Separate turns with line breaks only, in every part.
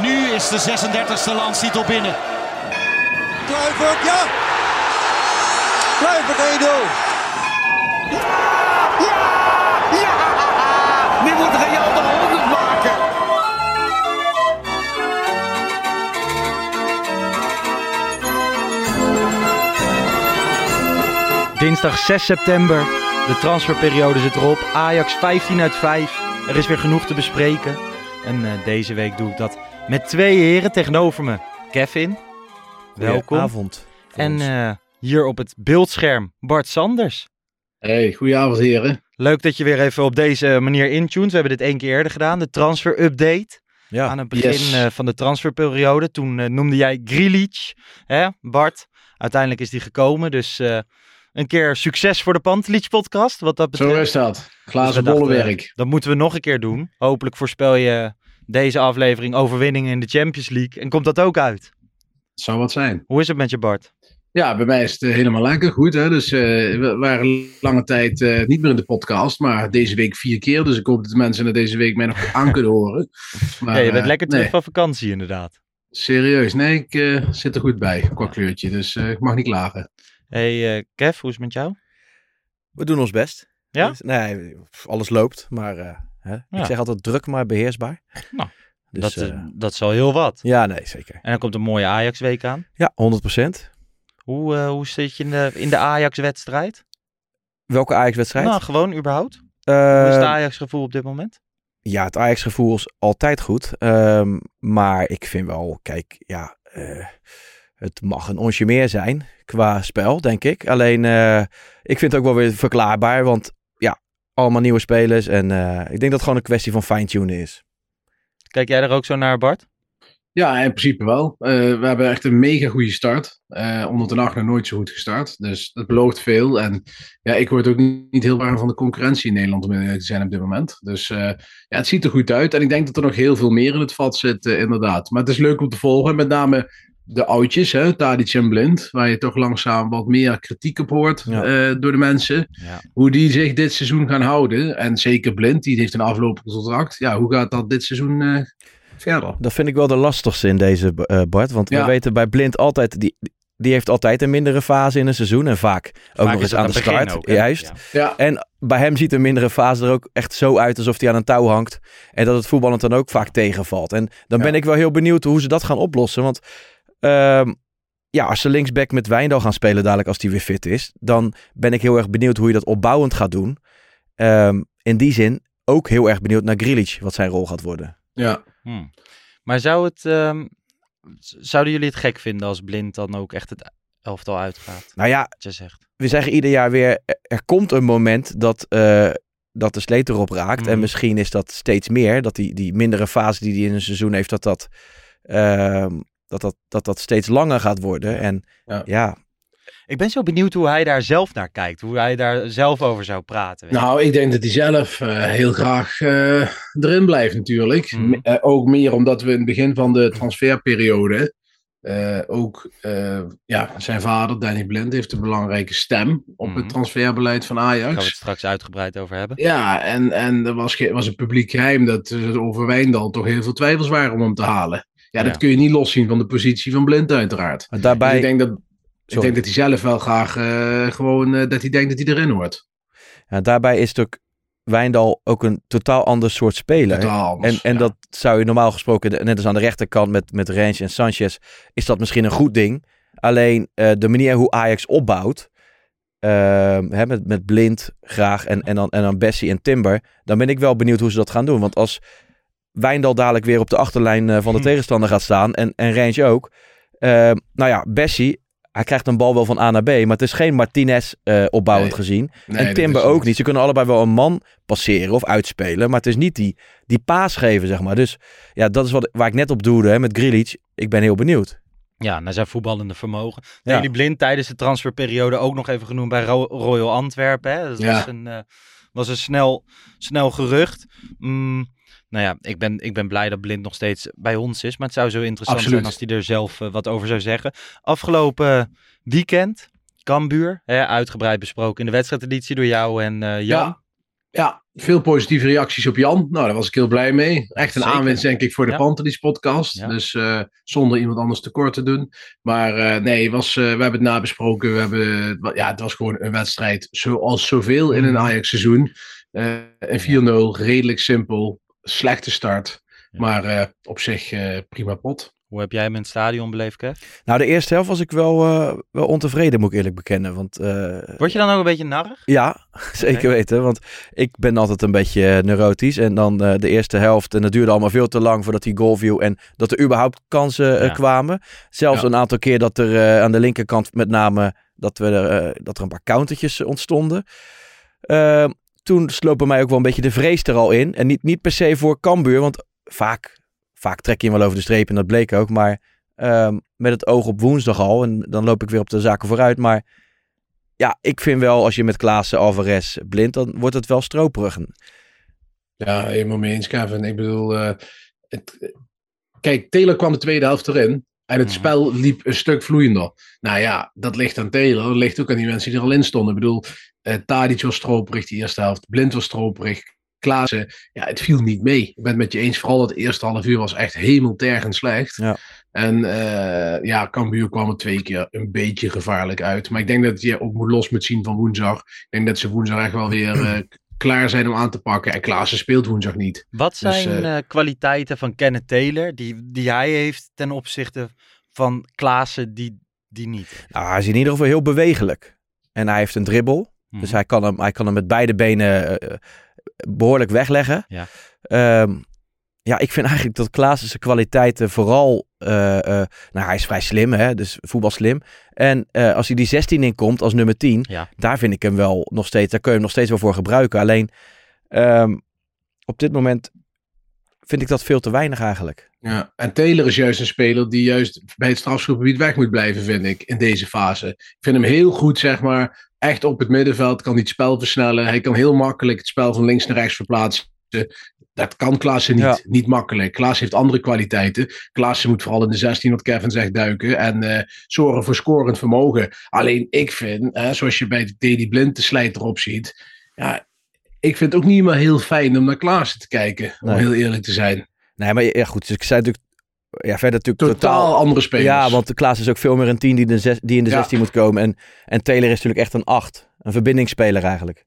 nu is de 36e landstitel binnen.
Kluivert, ja! Kluivert 1-0.
Nu moet Real de 100 maken.
Dinsdag 6 september. De transferperiode zit erop. Ajax 15 uit 5. Er is weer genoeg te bespreken. En eh, deze week doe ik dat met twee heren tegenover me. Kevin, welkom.
avond.
En eh, hier op het beeldscherm Bart Sanders.
Hey, goedenavond heren.
Leuk dat je weer even op deze manier intunes. We hebben dit één keer eerder gedaan. De transfer update.
Ja,
Aan het begin
yes.
eh, van de transferperiode. Toen eh, noemde jij Grilic, hè, Bart. Uiteindelijk is die gekomen. Dus eh, een keer succes voor de Pantelic podcast. Wat dat betreft.
Zo is dat.
Dus
Glazen
dachten,
bollenwerk.
Dat moeten we nog een keer doen. Hopelijk voorspel je deze aflevering overwinningen in de Champions League. En komt dat ook uit?
Zou wat zijn.
Hoe is het met je Bart?
Ja, bij mij is het eh, helemaal lekker. Goed, hè? Dus eh, we waren lange tijd eh, niet meer in de podcast, maar deze week vier keer. Dus ik hoop dat de mensen er deze week mij nog aan kunnen horen. Maar,
ja, je bent lekker terug
nee,
van vakantie inderdaad.
Serieus, nee, ik eh, zit er goed bij qua kleurtje. Dus eh, ik mag niet klagen.
hey, eh, Kev, hoe is het met jou?
We doen ons best.
Ja?
Dus, nee, alles loopt, maar eh, hè?
Ja.
ik zeg altijd druk, maar beheersbaar.
Nou,
Dus,
dat,
eh,
eh, dat is al heel wat.
ja, nee, zeker.
En dan komt een mooie Ajax-week aan.
Ja, 100%.
Hoe, eh, hoe zit je in de, in de Ajax-wedstrijd?
Welke Ajax-wedstrijd?
Nou, gewoon überhaupt.
Eh,
Hoe is het Ajax-gevoel op dit moment?
ja, het Ajax-gevoel is altijd goed. Ehm, maar ik vind wel, kijk, ja, het mag een onsje meer zijn qua spel, denk ik. Alleen, ik vind het ook wel weer verklaarbaar, want allemaal nieuwe spelers. En eh, ik denk dat het gewoon een kwestie van fine-tunen is.
Kijk jij er ook zo naar, Bart?
Ja, in principe wel. Eh, we hebben echt een mega goede start. Eh onder de nacht nog nooit zo goed gestart. Dus dat belooft veel. En ja, ik word ook niet, niet heel warm van de concurrentie in Nederland om te zijn op dit moment. Dus eh, ja, het ziet er goed uit. En ik denk dat er nog heel veel meer in het vat zit, inderdaad. Maar het is leuk om te volgen. Met name de oudjes, hè, Tadic en Blind. Waar je toch langzaam wat meer kritiek op hoort
Ja.
eh, door de mensen.
Ja.
Hoe die zich dit seizoen gaan houden. En zeker Blind, die heeft een aflopend contract. Ja, hoe gaat dat dit seizoen eh, verder?
Dat vind ik wel de lastigste in deze, eh, Bart. Want we weten bij Blind altijd, die, die heeft altijd een mindere fase in een seizoen. En vaak ook nog eens aan de start.
ook,
juist.
Ja.
Ja,
En bij hem ziet een mindere fase er ook echt zo uit alsof hij aan een touw hangt. En dat het voetballend dan ook vaak tegenvalt. En dan
Ja.
ben ik wel heel benieuwd hoe ze dat gaan oplossen. Want ehm, ja, als ze linksback met Wijndal gaan spelen dadelijk als die weer fit is. Dan ben ik heel erg benieuwd hoe je dat opbouwend gaat doen. Ehm, in die zin ook heel erg benieuwd naar Grealish, wat zijn rol gaat worden.
ja.
Hmm. Maar zou het, ehm, zouden jullie het gek vinden als Blind dan ook echt het elftal uitgaat?
Nou ja,
Wat je zegt.
we zeggen ieder jaar weer, er- komt een moment dat, eh, dat de sleet erop raakt. En misschien is dat steeds meer, dat die, die mindere fase die hij in een seizoen heeft, dat dat, ehm, dat, dat, dat dat steeds langer gaat worden. En
Ja.
ja,
Ik ben zo benieuwd hoe hij daar zelf naar kijkt. Hoe hij daar zelf over zou praten.
Nou, ik denk dat hij zelf eh, heel graag eh, erin blijft natuurlijk.
Mhm.
Eh, ook meer omdat we in het begin van de transferperiode eh, ook eh, ja, zijn vader, Danny Blind, heeft een belangrijke stem op
Mhm.
het transferbeleid van
Daar gaan we
Ajax.
het straks uitgebreid over hebben.
Ja, en, en er was, was een publiek geheim dat er over Wijndal toch heel veel twijfels waren om hem te halen. Ja, dat kun je niet loszien van de positie van Blind uiteraard.
maar
Dus
daarbij,
ik denk dat, ik denk dat hij zelf wel graag eh, gewoon, eh, dat hij denkt dat hij erin hoort.
ja, daarbij is ook Wijndal ook een totaal ander soort speler.
Anders,
en en
ja.
dat zou je normaal gesproken, net als aan de rechterkant met, met Range en Sanchez, is dat misschien een goed ding. Alleen eh, de manier hoe Ajax opbouwt, ehm, hè, met, met Blind graag en, en, dan, en dan Bessie en Timber, dan ben ik wel benieuwd hoe ze dat gaan doen. Want als Wijndal dadelijk weer op de achterlijn eh, van de
Hm.
tegenstander gaat staan en, en Range ook. ehm, nou ja, Bessie, hij krijgt een bal wel van A naar B, maar het is geen Martinez eh, opbouwend
Nee.
gezien.
Nee,
en Timber ook
niet.
Ze kunnen allebei wel een man passeren of uitspelen. Maar het is niet die, die paas geven, zeg maar. Dus ja, dat is wat, waar ik net op doelde hè, met Grealish. Ik ben heel benieuwd.
Ja, naar zijn voetballende vermogen.
Ja.
Daley Blind tijdens de transferperiode ook nog even genoemd bij Ro- Royal Antwerpen. Hè? Dat
Ja.
was een, eh, was een snel, snel gerucht. Mm, nou ja, ik ben, ik ben blij dat Blind nog steeds bij ons is. Maar het zou zo interessant
Absoluut.
zijn als hij er zelf eh, wat over zou zeggen. Afgelopen weekend, Cambuur, hè, uitgebreid besproken in de wedstrijdeditie door jou en eh, Jan.
Ja, ja, veel positieve reacties op Jan. Nou, daar was ik heel blij mee. Echt een
Zeker.
aanwinst, denk ik, voor de
Ja.
Pantelis podcast.
Ja.
Dus eh, zonder iemand anders tekort te doen. Maar nee, was, we hebben het nabesproken. We hebben, ja, het was gewoon een wedstrijd zoals zoveel in een
Mhm.
Ajax-seizoen. Een 4-0, redelijk simpel. Slechte start.
Ja.
Maar eh, op zich eh, prima pot.
Hoe heb jij hem in het stadion beleefd, Kev?
Nou, de eerste helft was ik wel, eh, wel ontevreden, moet ik eerlijk bekennen. Want eh,
Word je dan ook een beetje narrig?
ja, zeker weten. Want ik ben altijd een beetje neurotisch. En dan eh, de eerste helft. En het duurde allemaal veel te lang voordat die goal viel. En dat er überhaupt kansen
Ja.
kwamen. Zelfs
Ja.
een aantal keer dat er eh, aan de linkerkant met name... Dat, we dat er een paar countertjes ontstonden. Toen sloop mij ook wel een beetje de vrees er al in. En niet, niet per se voor Cambuur. Want vaak, vaak trek je hem wel over de streep. En dat bleek ook. Maar ehm, met het oog op woensdag al. En dan loop ik weer op de zaken vooruit. Maar ja, ik vind wel als je met Klaassen, Alvarez, Blind, dan wordt het wel stroperig.
Ja, helemaal mee eens, Kevin. Ik bedoel, eh, het, kijk, Taylor kwam de tweede helft erin. En het
Mhm.
spel liep een stuk vloeiender. Nou ja, dat ligt aan Taylor. Dat ligt ook aan die mensen die er al in stonden. Ik bedoel, eh Tadic was stroperig de eerste helft. Blind was stroperig. Klaassen, ja, het viel niet mee. Ik ben het met je eens. Vooral het eerste half uur was echt hemeltergend slecht.
Ja.
En eh, ja, Cambuur kwam er twee keer een beetje gevaarlijk uit. Maar ik denk dat je ook moet los moet zien van woensdag. Ik denk dat ze woensdag echt wel weer eh, klaar zijn om aan te pakken. En Klaassen speelt woensdag niet.
Wat
Dus,
zijn
eh,
eh, kwaliteiten van Kenneth Taylor die, die hij heeft ten opzichte van Klaassen die, die niet?
Nou, hij is in ieder geval heel bewegelijk. En hij heeft een dribbel.
Mhm.
Dus hij kan, hem, hij kan hem met beide benen eh, behoorlijk wegleggen.
Ja.
Ehm, ja, ik vind eigenlijk dat Klaassen zijn kwaliteiten vooral... eh, eh, nou, hij is vrij slim, hè, dus voetbal slim. En eh, als hij die 16 in komt als nummer 10,
Ja.
daar vind ik hem wel nog steeds... Daar kun je hem nog steeds wel voor gebruiken. Alleen ehm, op dit moment vind ik dat veel te weinig eigenlijk.
Ja, en Taylor is juist een speler die juist bij het strafschopgebied weg moet blijven, vind ik, in deze fase. Ik vind hem heel goed, zeg maar, echt op het middenveld, kan hij het spel versnellen. Hij kan heel makkelijk het spel van links naar rechts verplaatsen. Dat kan Klaassen niet,
Ja.
niet makkelijk. Klaassen heeft andere kwaliteiten. Klaassen moet vooral in de 16, wat Kevin zegt, duiken en eh, zorgen voor scorend vermogen. Alleen ik vind, hè, zoals je bij Teddy Blind de slijt erop ziet, ja, ik vind het ook niet meer heel fijn om naar Klaassen te kijken, om
Nee.
heel eerlijk te zijn.
Nee, maar ja, goed. Dus ik zei natuurlijk... Ja, verder natuurlijk
Totaal, andere spelers.
Ja, want de Klaas is ook veel meer een 10 die, de zes- die in de
Ja.
16 moet komen. En, en Taylor is natuurlijk echt een 8. Een verbindingsspeler eigenlijk.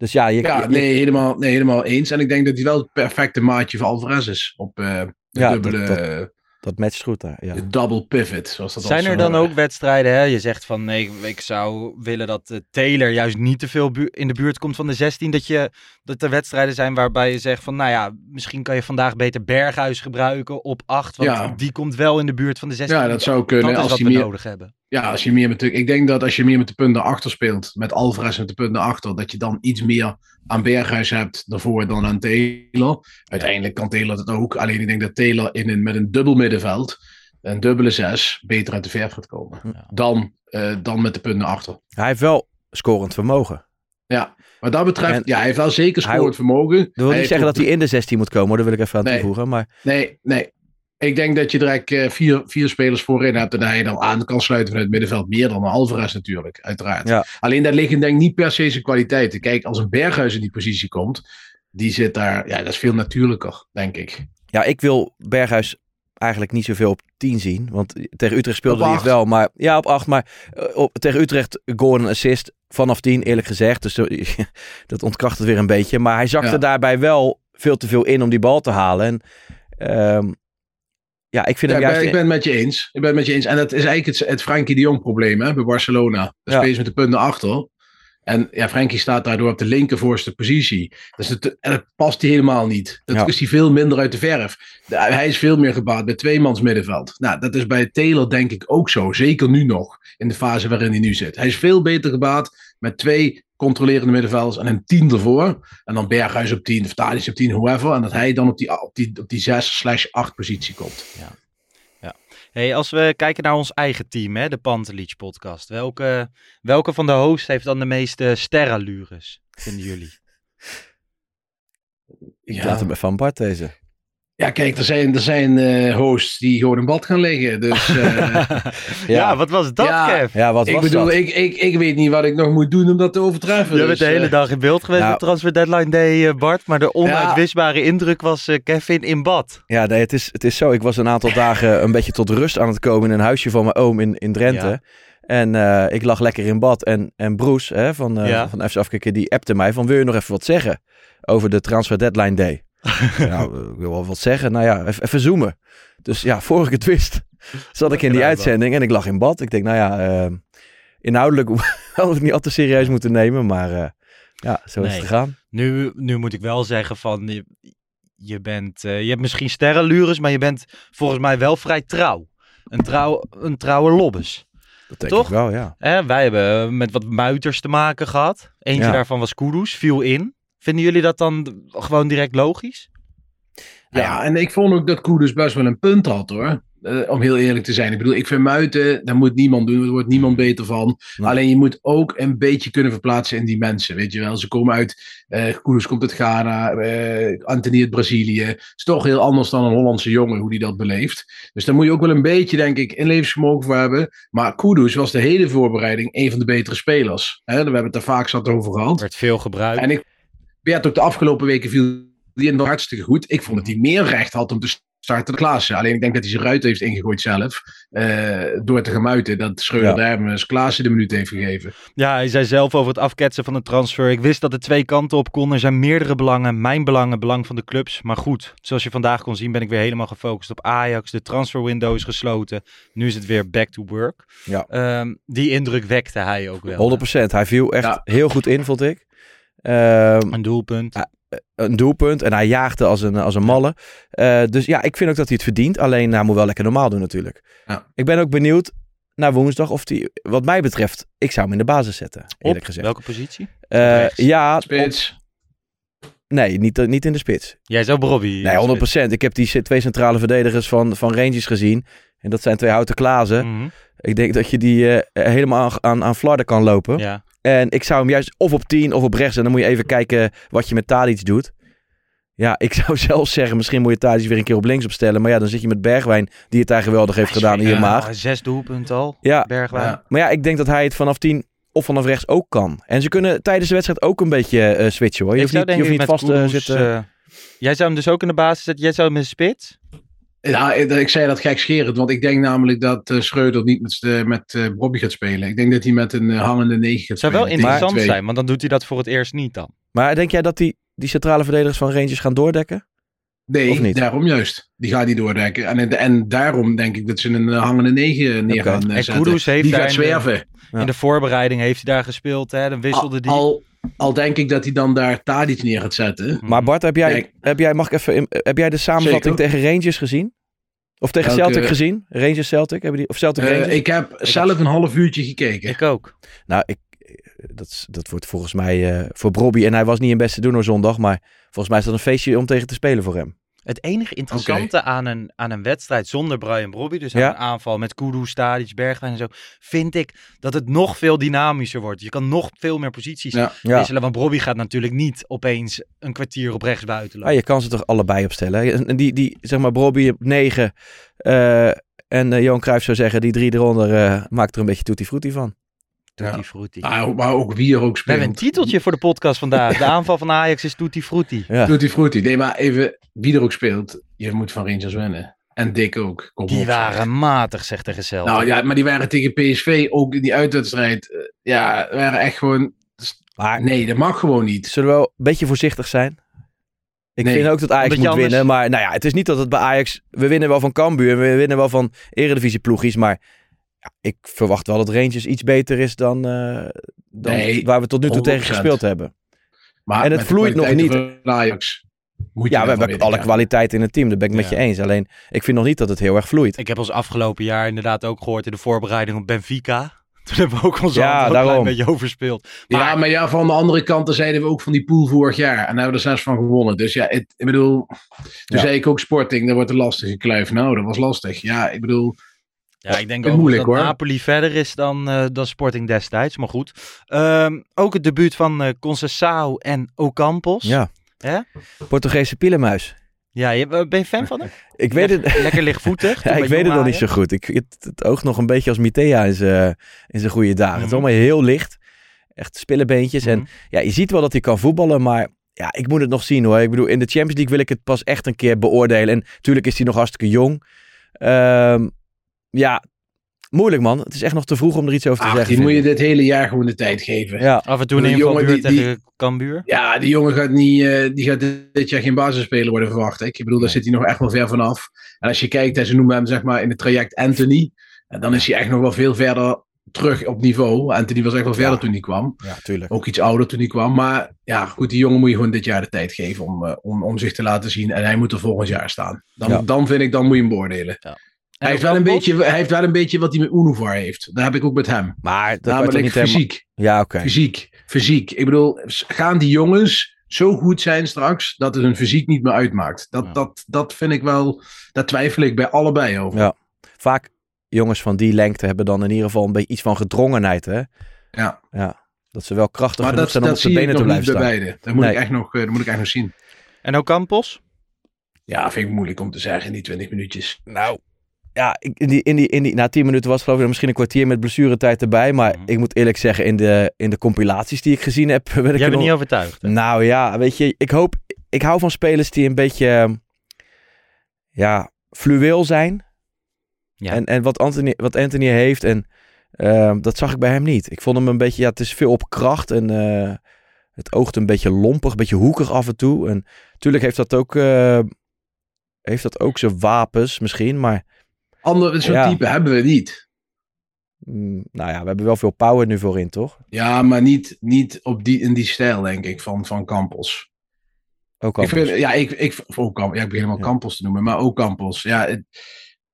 Dus ja, je,
Ja,
je-
nee helemaal, nee, helemaal eens. En ik denk dat hij wel het perfecte maatje voor Alvarez is. Op eh, de
Ja,
dubbele,
dat- dat matcht goed daar. Ja.
de double pivot, zoals dat
Zijn er dan ook wedstrijden, hè? je zegt van nee, ik zou willen dat eh, Taylor juist niet te veel in de buurt komt van de 16, dat, je, dat er wedstrijden zijn waarbij je zegt van nou ja, misschien kan je vandaag beter Berghuis gebruiken op 8, want
Ja.
die komt wel in de buurt van de 16.
Ja, dat zou kunnen.
Dat is
als
we
meer,
nodig hebben.
Ja, als je meer met de, ik denk dat als je meer met de punten achter speelt, met Alvarez met de punten achter, dat je dan iets meer aan Berghuis hebt daarvoor dan aan Taylor. Uiteindelijk kan Taylor dat ook. Alleen ik denk dat Taylor in een, met een dubbel middenveld, een dubbele zes, beter uit de verf gaat komen.
Ja.
Dan, eh, dan met de punten achter.
Hij heeft wel scorend vermogen.
Ja, wat dat betreft,
En
ja, hij heeft wel zeker scorend vermogen.
Dat wil
Hij
niet zeggen
ook-
dat hij in de 16 moet komen, hoor. dat wil ik even aan
Nee.
toevoegen. Maar
Nee, nee. Ik denk dat je direct eh, vier, vier spelers voorin hebt en dat hij dan aan kan sluiten vanuit het middenveld. Meer dan Alvarez natuurlijk, uiteraard.
Ja.
Alleen daar liggen denk ik niet per se zijn kwaliteiten. Kijk, als een Berghuis in die positie komt, die zit daar, ja, dat is veel natuurlijker, denk ik.
ja, ik wil Berghuis eigenlijk niet zoveel op 10 zien. Want tegen Utrecht speelde hij het wel. Maar ja, op 8. Maar eh, op, tegen Utrecht goal en assist vanaf 10, eerlijk gezegd. Dus eh, dat ontkracht het weer een beetje. Maar hij zakte
Ja.
daarbij wel veel te veel in om die bal te halen. En ehm, ja, ik vind
Ja,
hem juist...
ben, ik ben het met je eens. Ik ben het met je eens. En dat is eigenlijk het, het Frenkie de Jong probleem hè, bij Barcelona. Dan
Ja.
met de punten achter. En ja, Frenkie staat daardoor op de linkervoorste positie. Dus het, en dat past hij helemaal niet. Dat
Ja.
is hij veel minder uit de verf. De- hij is veel meer gebaat bij tweemans middenveld. Nou, dat is bij Taylor denk ik ook zo. Zeker nu nog, in de fase waarin hij nu zit. Hij is veel beter gebaat met twee controlerende middenvelders en een tien ervoor. En dan Berghuis op 10, of Tadic op 10, whoever. En dat hij dan op die, op die, op die 6 slash 8 positie komt.
Hey, als we kijken naar ons eigen team, hè, de Pantelich podcast. Welke, welke van de hosts heeft dan de meeste sterrenlures, vinden jullie?
Ik Laat hem even aan Bart deze.
Ja, kijk, er zijn, er zijn eh, hosts die gewoon in bad gaan liggen. Dus eh,
ja. wat was dat,
Ja.
Kev?
Ja, wat
ik
was
bedoel,
dat?
ik, ik, ik weet niet wat ik nog moet doen om dat te overtreffen.
Je bent
Dus,
de hele
eh,
dag in beeld geweest
nou-
op Transfer Deadline Day, eh, Bart. Maar de onuitwisbare indruk was eh, Kevin in bad.
Ja, nee, het is, het is zo. Ik was een aantal dagen een beetje tot rust aan het komen in een huisje van mijn oom in, in Drenthe.
Ja.
En eh, ik lag lekker in bad. En, en Broes hè, van, eh
Ja.
van FC Afkikken, die appte mij van wil je nog even wat zeggen over de Transfer Deadline Day? nou, ik wil wel wat zeggen. Nou ja, even, zoomen. Dus ja, voor ik het wist, zat ik in die uitzending en ik lag in bad. Ik denk, nou ja, eh, inhoudelijk we het niet al te serieus moeten nemen. Maar eh, ja, zo is het gegaan.
Nu, nu moet ik wel zeggen van, je, je bent, eh, je hebt misschien sterrenlures, maar je bent volgens mij wel vrij trouw. Een, trouw, een trouwe lobbes.
Dat denk
Toch?
ik wel, ja.
Wij hebben met wat muiters te maken gehad. Eentje
Ja.
daarvan was Kudus, viel in. Vinden jullie dat dan gewoon direct logisch?
Ja, en ik vond ook dat Koeders best wel een punt had hoor. Eh, om heel eerlijk te zijn. Ik bedoel, ik vind muiten, daar moet niemand doen. Er wordt niemand beter van. Alleen je moet ook een beetje kunnen verplaatsen in die mensen. Weet je wel, ze komen uit. eh Koeders komt uit Ghana. eh Anthony uit Brazilië. Het is toch heel anders dan een Hollandse jongen hoe die dat beleeft. Dus daar moet je ook wel een beetje, denk ik, inlevingsvermogen voor hebben. Maar Koeders was de hele voorbereiding een van de betere spelers. Hè, we hebben het er vaak zat over gehad.
Werd veel gebruikt.
En ik werd ook de afgelopen weken viel die in hartstikke goed. Ik vond dat hij meer recht had om te starten dan Klaassen. Alleen ik denk dat hij zijn ruit heeft ingegooid zelf. eh, door te gemuiten. Dat Schreuder
Ja.
daar hem Klaassen de minuut heeft gegeven.
Ja, hij zei zelf over het afketsen van de transfer. Ik wist dat het twee kanten op kon. Er zijn meerdere belangen. Mijn belangen, belang van de clubs. Maar goed, zoals je vandaag kon zien ben ik weer helemaal gefocust op Ajax. De transferwindow is gesloten. Nu is het weer back to work.
Ja.
Ehm, die indruk wekte hij ook wel.
100%. Hij viel echt
Ja.
heel goed in, vond ik. Ehm,
Een doelpunt.
Ja. een doelpunt en hij jaagde als een, als een malle. Eh, dus ja, ik vind ook dat hij het verdient. Alleen hij moet wel lekker normaal doen natuurlijk.
Ja.
Ik ben ook benieuwd naar woensdag of hij, wat mij betreft, ik zou hem in de basis zetten, eerlijk
Op
gezegd.
welke positie?
Eh, ja, op-
Spits.
nee, niet, niet in de spits.
Jij zou Bobby.
Nee, 100%. Ik heb die twee centrale verdedigers van, van Rangers gezien. En dat zijn twee houten klazen.
Mhm.
Ik denk dat je die eh, helemaal aan, aan, aan flarden kan lopen.
Ja.
En ik zou hem juist of op 10 of op rechts. En dan moet je even kijken wat je met Tadic doet. Ja, ik zou zelfs zeggen, misschien moet je Tadic weer een keer op links opstellen. Maar ja, dan zit je met Bergwijn, die het daar geweldig heeft gedaan in je
ja.
maag.
Zes doelpunten al.
Ja,
Bergwijn.
Ja.
maar ja, ik denk dat hij het vanaf 10 of vanaf rechts ook kan. En ze kunnen tijdens de wedstrijd ook een beetje eh, switchen hoor. Je
Ik
hoeft niet, je hoeft niet vast te zitten.
eh, jij zou hem dus ook in de basis zetten. Jij zou hem in de spits?
Ja, ik ik zei dat gekscherend. Want ik denk namelijk dat eh, Schreuder niet met, eh, met eh, Bobby gaat spelen. Ik denk dat hij met een eh, hangende 9 gaat
Het zou
spelen.
wel
tegen
interessant
twee.
zijn, want dan doet hij dat voor het eerst niet dan.
Maar denk jij dat die, die centrale verdedigers van Rangers gaan doordekken?
Nee, daarom juist. Die gaat niet doordekken. En, en daarom denk ik dat ze een eh, hangende 9 neer gaan eh,
En
zetten.
Kudus heeft
Die
daar
gaat
in de-
zwerven.
Ja.
In de voorbereiding heeft hij daar gespeeld. Hè? Dan wisselde die.
Al, al denk ik dat hij dan daar Tadic neer gaat zetten.
Maar Bart, heb jij, heb jij, mag ik even, heb jij de samenvatting
Zeker.
tegen Rangers gezien? Of tegen
Welke-
Celtic gezien? Rangers Celtic? Hebben die, of Celtic
Eh,
Rangers?
ik heb zelf een half uurtje gekeken.
Ik ook.
Nou, ik, dat, dat wordt volgens mij eh, voor Bobby. En hij was niet in beste doen zondag. Maar volgens mij is dat een feestje om tegen te spelen voor hem.
Het enige interessante aan, een, aan een wedstrijd zonder Brian Brobby, dus aan
Ja.
een aanval met Kudus, Stadic, Bergwijn en zo, vind ik dat het nog veel dynamischer wordt. Je kan nog veel meer posities
Ja.
Ja.
wisselen, want Brobby gaat natuurlijk niet opeens een kwartier op rechts buiten
Ah,
lopen.
je kan ze toch allebei opstellen. hè? En die, die zeg maar, Bobby op 9. eh, en eh, Johan Cruijff zou zeggen, die drie eronder eh, maakt er een beetje tutti frutti van.
Tutti frutti.
Maar, maar ook wie er ook
We hebben een
speelt.
titeltje voor de podcast vandaag. De aanval van Ajax is Tutti Frutti.
Ja.
Tutti frutti. Nee, maar even wie er ook speelt. Je moet van Rangers winnen. En Dick ook. Kom
Die
op,
waren
zeg.
matig, zegt de Celtic.
Nou ja, maar die waren tegen PSV ook in die uitwedstrijd. eh, Ja, waren echt gewoon.
Maar
Nee, dat mag gewoon niet.
zullen we wel een beetje voorzichtig zijn? Ik
Nee,
vind ook dat Ajax moet
anders-
winnen. Maar nou ja, het is niet dat het bij Ajax... We winnen wel van Cambuur. We winnen wel van Eredivisie ploegjes. Maar ja, ik verwacht wel dat Rangers iets beter is dan, eh, dan
Nee,
waar we tot nu toe tegen
100%.
gespeeld hebben.
Maar
En het vloeit nog
van Ajax. Moet je
Ja, we hebben alle
ja.
kwaliteit in het team. Dat ben ik met
Ja.
je eens. Alleen, ik vind nog niet dat het heel erg vloeit.
Ik heb ons afgelopen jaar inderdaad ook gehoord in de voorbereiding op Benfica. Toen hebben we ook ons
Ja,
een klein beetje overspeeld.
Ja, maar ja, van de andere kant dan zeiden we ook van die pool vorig jaar. En daar hebben we er zes van gewonnen. Dus ja, het, ik bedoel... Toen
Ja.
zei ik ook Sporting, dat wordt een lastige kluif. Nou, dat was lastig. Ja, ik bedoel...
Ja, ik denk ook
moeilijk,
dat
hoor.
Napoli verder is dan, eh, dan Sporting destijds. Maar goed. Ehm, ook het debuut van eh Conceição en Ocampos.
Ja.
Hè?
Portugese pielenmuis.
Ja, je, ben je fan van hem?
Ik weet het,
Lekker lichtvoetig.
ja, ik weet het nog niet zo goed. Ik, het, het oogt nog een beetje als Mitea in zijn in zijn goede dagen. Het is
Mhm.
allemaal heel licht. Echt spillebeentjes. En
Mhm.
ja, je ziet wel dat hij kan voetballen, maar ja, ik moet het nog zien hoor. Ik bedoel, in de Champions League wil ik het pas echt een keer beoordelen. En natuurlijk is hij nog hartstikke jong. Ehm, ja, moeilijk man. Het is echt nog te vroeg om er iets over te
Ach,
zeggen.
die moet je dit hele jaar gewoon de tijd geven.
Ja,
Af en toe een
Die jongen die- die-
tegen Cambuur.
Ja, die jongen gaat, niet, eh, die gaat dit jaar geen basisspeler worden verwacht. Ik, ik bedoel, daar zit hij nog echt wel ver vanaf. En als je kijkt, en ze noemen hem zeg maar in het traject Anthony. En dan is hij echt nog wel veel verder terug op niveau. Anthony was echt wel verder
Ja.
toen hij kwam.
ja, tuurlijk.
Ook iets ouder toen hij kwam. Maar ja, goed, die jongen moet je gewoon dit jaar de tijd geven om, eh, om, om zich te laten zien. En hij moet er volgend jaar staan. Dan,
Ja.
dan vind ik, dan moet je hem beoordelen. Hij heeft, wel een beetje, hij heeft wel een beetje wat hij met Unuvar heeft. Dat heb ik ook met hem.
Maar dat
Namelijk
niet helemaal...
fysiek.
Ja, oké.
Fysiek. Fysiek. Ik bedoel, gaan die jongens zo goed zijn straks dat het hun fysiek niet meer uitmaakt? Dat,
Ja.
dat, dat vind ik wel, daar twijfel ik bij allebei over.
Ja. Vaak jongens van die lengte hebben dan in ieder geval een beetje iets van gedrongenheid, hè?
Ja.
Ja. Dat ze wel krachtig
Maar
genoeg
dat,
zijn om
dat
op de
ik
benen te blijven
bij
staan.
beide. Dat moet,
Nee.
ik echt nog, eh, dat moet ik echt nog zien.
En Ocampos?
Ja, vind ik moeilijk om te zeggen in die 20 minuutjes.
Nou, ja, ik- in die, in die, in die, na 10 minuten was geloof ik misschien een kwartier met blessuretijd erbij. Maar
Mhm.
ik moet eerlijk zeggen, in de, in de compilaties die ik gezien heb, ik
Jij
er
bent
nog-
niet overtuigd. hè?
Nou ja, weet je, ik hoop, ik hou van spelers die een beetje, ja, fluweel zijn.
Ja.
En, en wat, Anthony, wat Anthony heeft, en ehm, dat zag ik bij hem niet. Ik vond hem een beetje, ja, het is veel op kracht en eh, het oogt een beetje lompig, een beetje hoekig af en toe. En natuurlijk heeft dat ook, eh, heeft dat ook zijn wapens misschien, maar
Andere, zo'n
Ja.
type hebben we niet.
mm, nou ja, we hebben wel veel power nu voorin, toch?
Ja, maar niet, niet op die, in die stijl, denk ik, van, van Campos.
Ook al.
Ik vind, ja, ik, ik, ook Camp- ja, ik begin hem al
Ja.
Campos te noemen, maar ook Campos. Ja, het-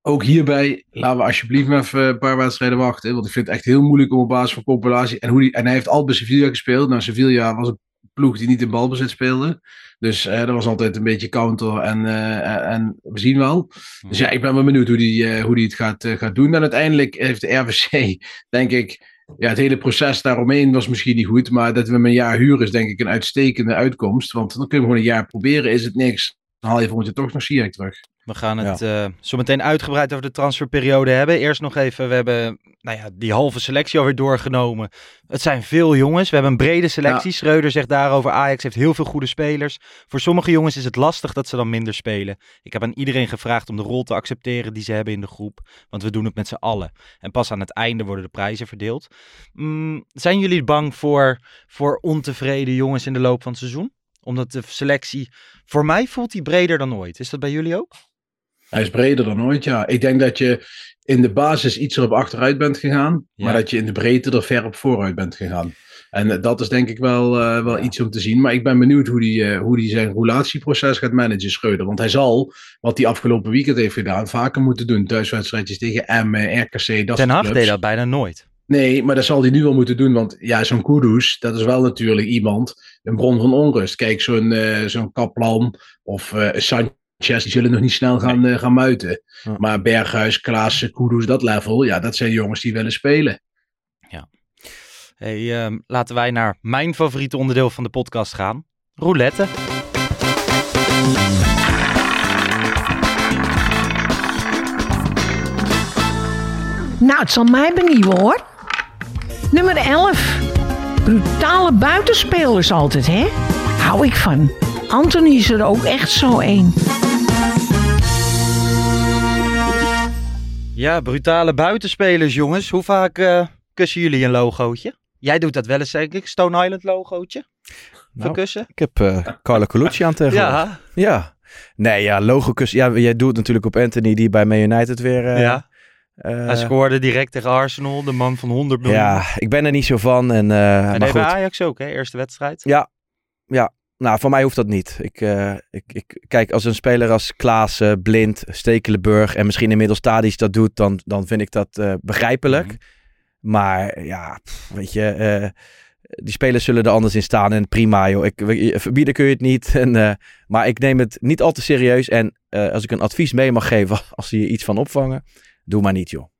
ook hierbij laten we alsjeblieft maar even een paar wedstrijden wachten. Want ik vind het echt heel moeilijk om op basis van populatie. En, hoe die, en hij heeft altijd bij Sevilla gespeeld. Nou, Sevilla was een ploeg die niet in balbezit speelde. Dus eh, dat was altijd een beetje counter en, eh, en we zien wel. Dus ja, ik ben wel benieuwd hoe die, eh, hoe die het gaat, eh, gaat doen. En uiteindelijk heeft de RVC, denk ik, ja, het hele proces daaromheen was misschien niet goed. Maar dat we hem een jaar huren is denk ik een uitstekende uitkomst. Want dan kunnen we gewoon een jaar proberen. Is het niks, dan haal je volgend jaar toch nog Ziyech terug.
We gaan het eh, zo meteen uitgebreid over de transferperiode hebben. Eerst nog even, we hebben nou ja, die halve selectie alweer doorgenomen. Het zijn veel jongens. We hebben een brede selectie. Schreuder zegt daarover, Ajax heeft heel veel goede spelers. Voor sommige jongens is het lastig dat ze dan minder spelen. Ik heb aan iedereen gevraagd om de rol te accepteren die ze hebben in de groep. Want we doen het met z'n allen. En pas aan het einde worden de prijzen verdeeld. Mm, zijn jullie bang voor, voor ontevreden jongens in de loop van het seizoen? Omdat de selectie, voor mij voelt die breder dan ooit. Is dat bij jullie ook?
Hij is breder dan ooit, ja. Ik denk dat je in de basis iets erop achteruit bent gegaan.
Ja.
Maar dat je in de breedte er ver op vooruit bent gegaan. En eh, dat is denk ik wel, eh, wel iets om te zien. Maar ik ben benieuwd hoe die, eh, hoe die zijn relatieproces gaat managen, Schreuder. Want hij zal, wat hij afgelopen weekend heeft gedaan, vaker moeten doen. Thuiswedstrijdjes tegen Emmen, RKC, dat
Ten Hag deed dat bijna nooit.
Nee, maar dat zal hij nu wel moeten doen. Want ja, zo'n Kudus, dat is wel natuurlijk iemand, een bron van onrust. Kijk, zo'n eh, zo'n Kaplan of eh Sanchez, die zullen nog niet snel gaan, eh, gaan muiten.
Ja.
Maar Berghuis, Klaassen, Kudus, dat level, ja, dat zijn jongens die willen spelen.
Hey, ehm, laten wij naar mijn favoriete onderdeel van de podcast gaan. Roulette.
Nou, het zal mij benieuwen hoor. Nummer 11. Brutale buitenspelers altijd, hè? Hou ik van. Anthony is er ook echt zo een.
Ja, brutale buitenspelers, jongens. Hoe vaak eh, kussen jullie een logootje? Jij doet dat wel eens, denk ik. Stone Island logootje.
Nou,
Verkussen?
Ik heb eh Carlo Colucci aan tegenwoordig.
Ja.
Ja. Nee, ja, logo kussen. Ja, jij doet het natuurlijk op Anthony, die bij Man United weer... eh,
ja.
Eh,
Hij scoorde direct tegen Arsenal, de man van 100 miljoen.
ja, ik ben er niet zo van. En, eh,
en
maar
deed bij
goed.
Ajax ook, hè? Eerste wedstrijd.
Ja, ja. Nou, voor mij hoeft dat niet. Ik, eh, ik, ik, kijk, als een speler als Klaassen, Blind, Stekelenburg en misschien inmiddels Tadic dat doet, dan, dan vind ik dat eh, begrijpelijk.
Mhm.
Maar ja, pff, weet je, eh, die spelers zullen er anders in staan en prima joh. Ik, verbieden kun je het niet. En, eh, maar ik neem het niet al te serieus. En eh, als ik een advies mee mag geven, als ze hier iets van opvangen, doe maar niet joh.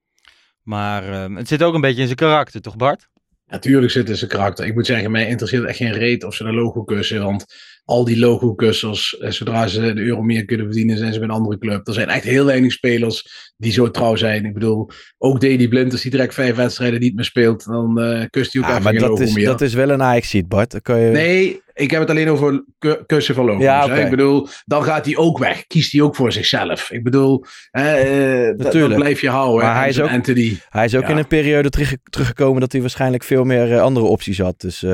Maar eh, het zit ook een beetje in zijn karakter, toch Bart?
Natuurlijk zit in zijn karakter. Ik moet zeggen, mij interesseert echt geen reet of ze een logo kussen. Want al die logo kussers, eh, zodra ze de euro meer kunnen verdienen, zijn ze bij een andere club. Er zijn echt heel weinig spelers die zo trouw zijn. Ik bedoel, ook Dedy Blind, als hij direct vijf wedstrijden niet meer speelt, dan eh kust hij ook
Ah,
even
maar
geen
dat
logo
is,
meer.
dat is wel een Ajax-seat, Bart. Dan kan je...
Nee, ik heb het alleen over ku- kussen van logo's.
Ja.
Ik bedoel, dan gaat hij ook weg. Kiest hij ook voor zichzelf. Ik bedoel, eh, dat- blijf je houden.
Maar hij is ook-
Anthony.
Hij is ook
Ja.
in een periode terug, teruggekomen dat hij waarschijnlijk veel meer andere opties had. Dus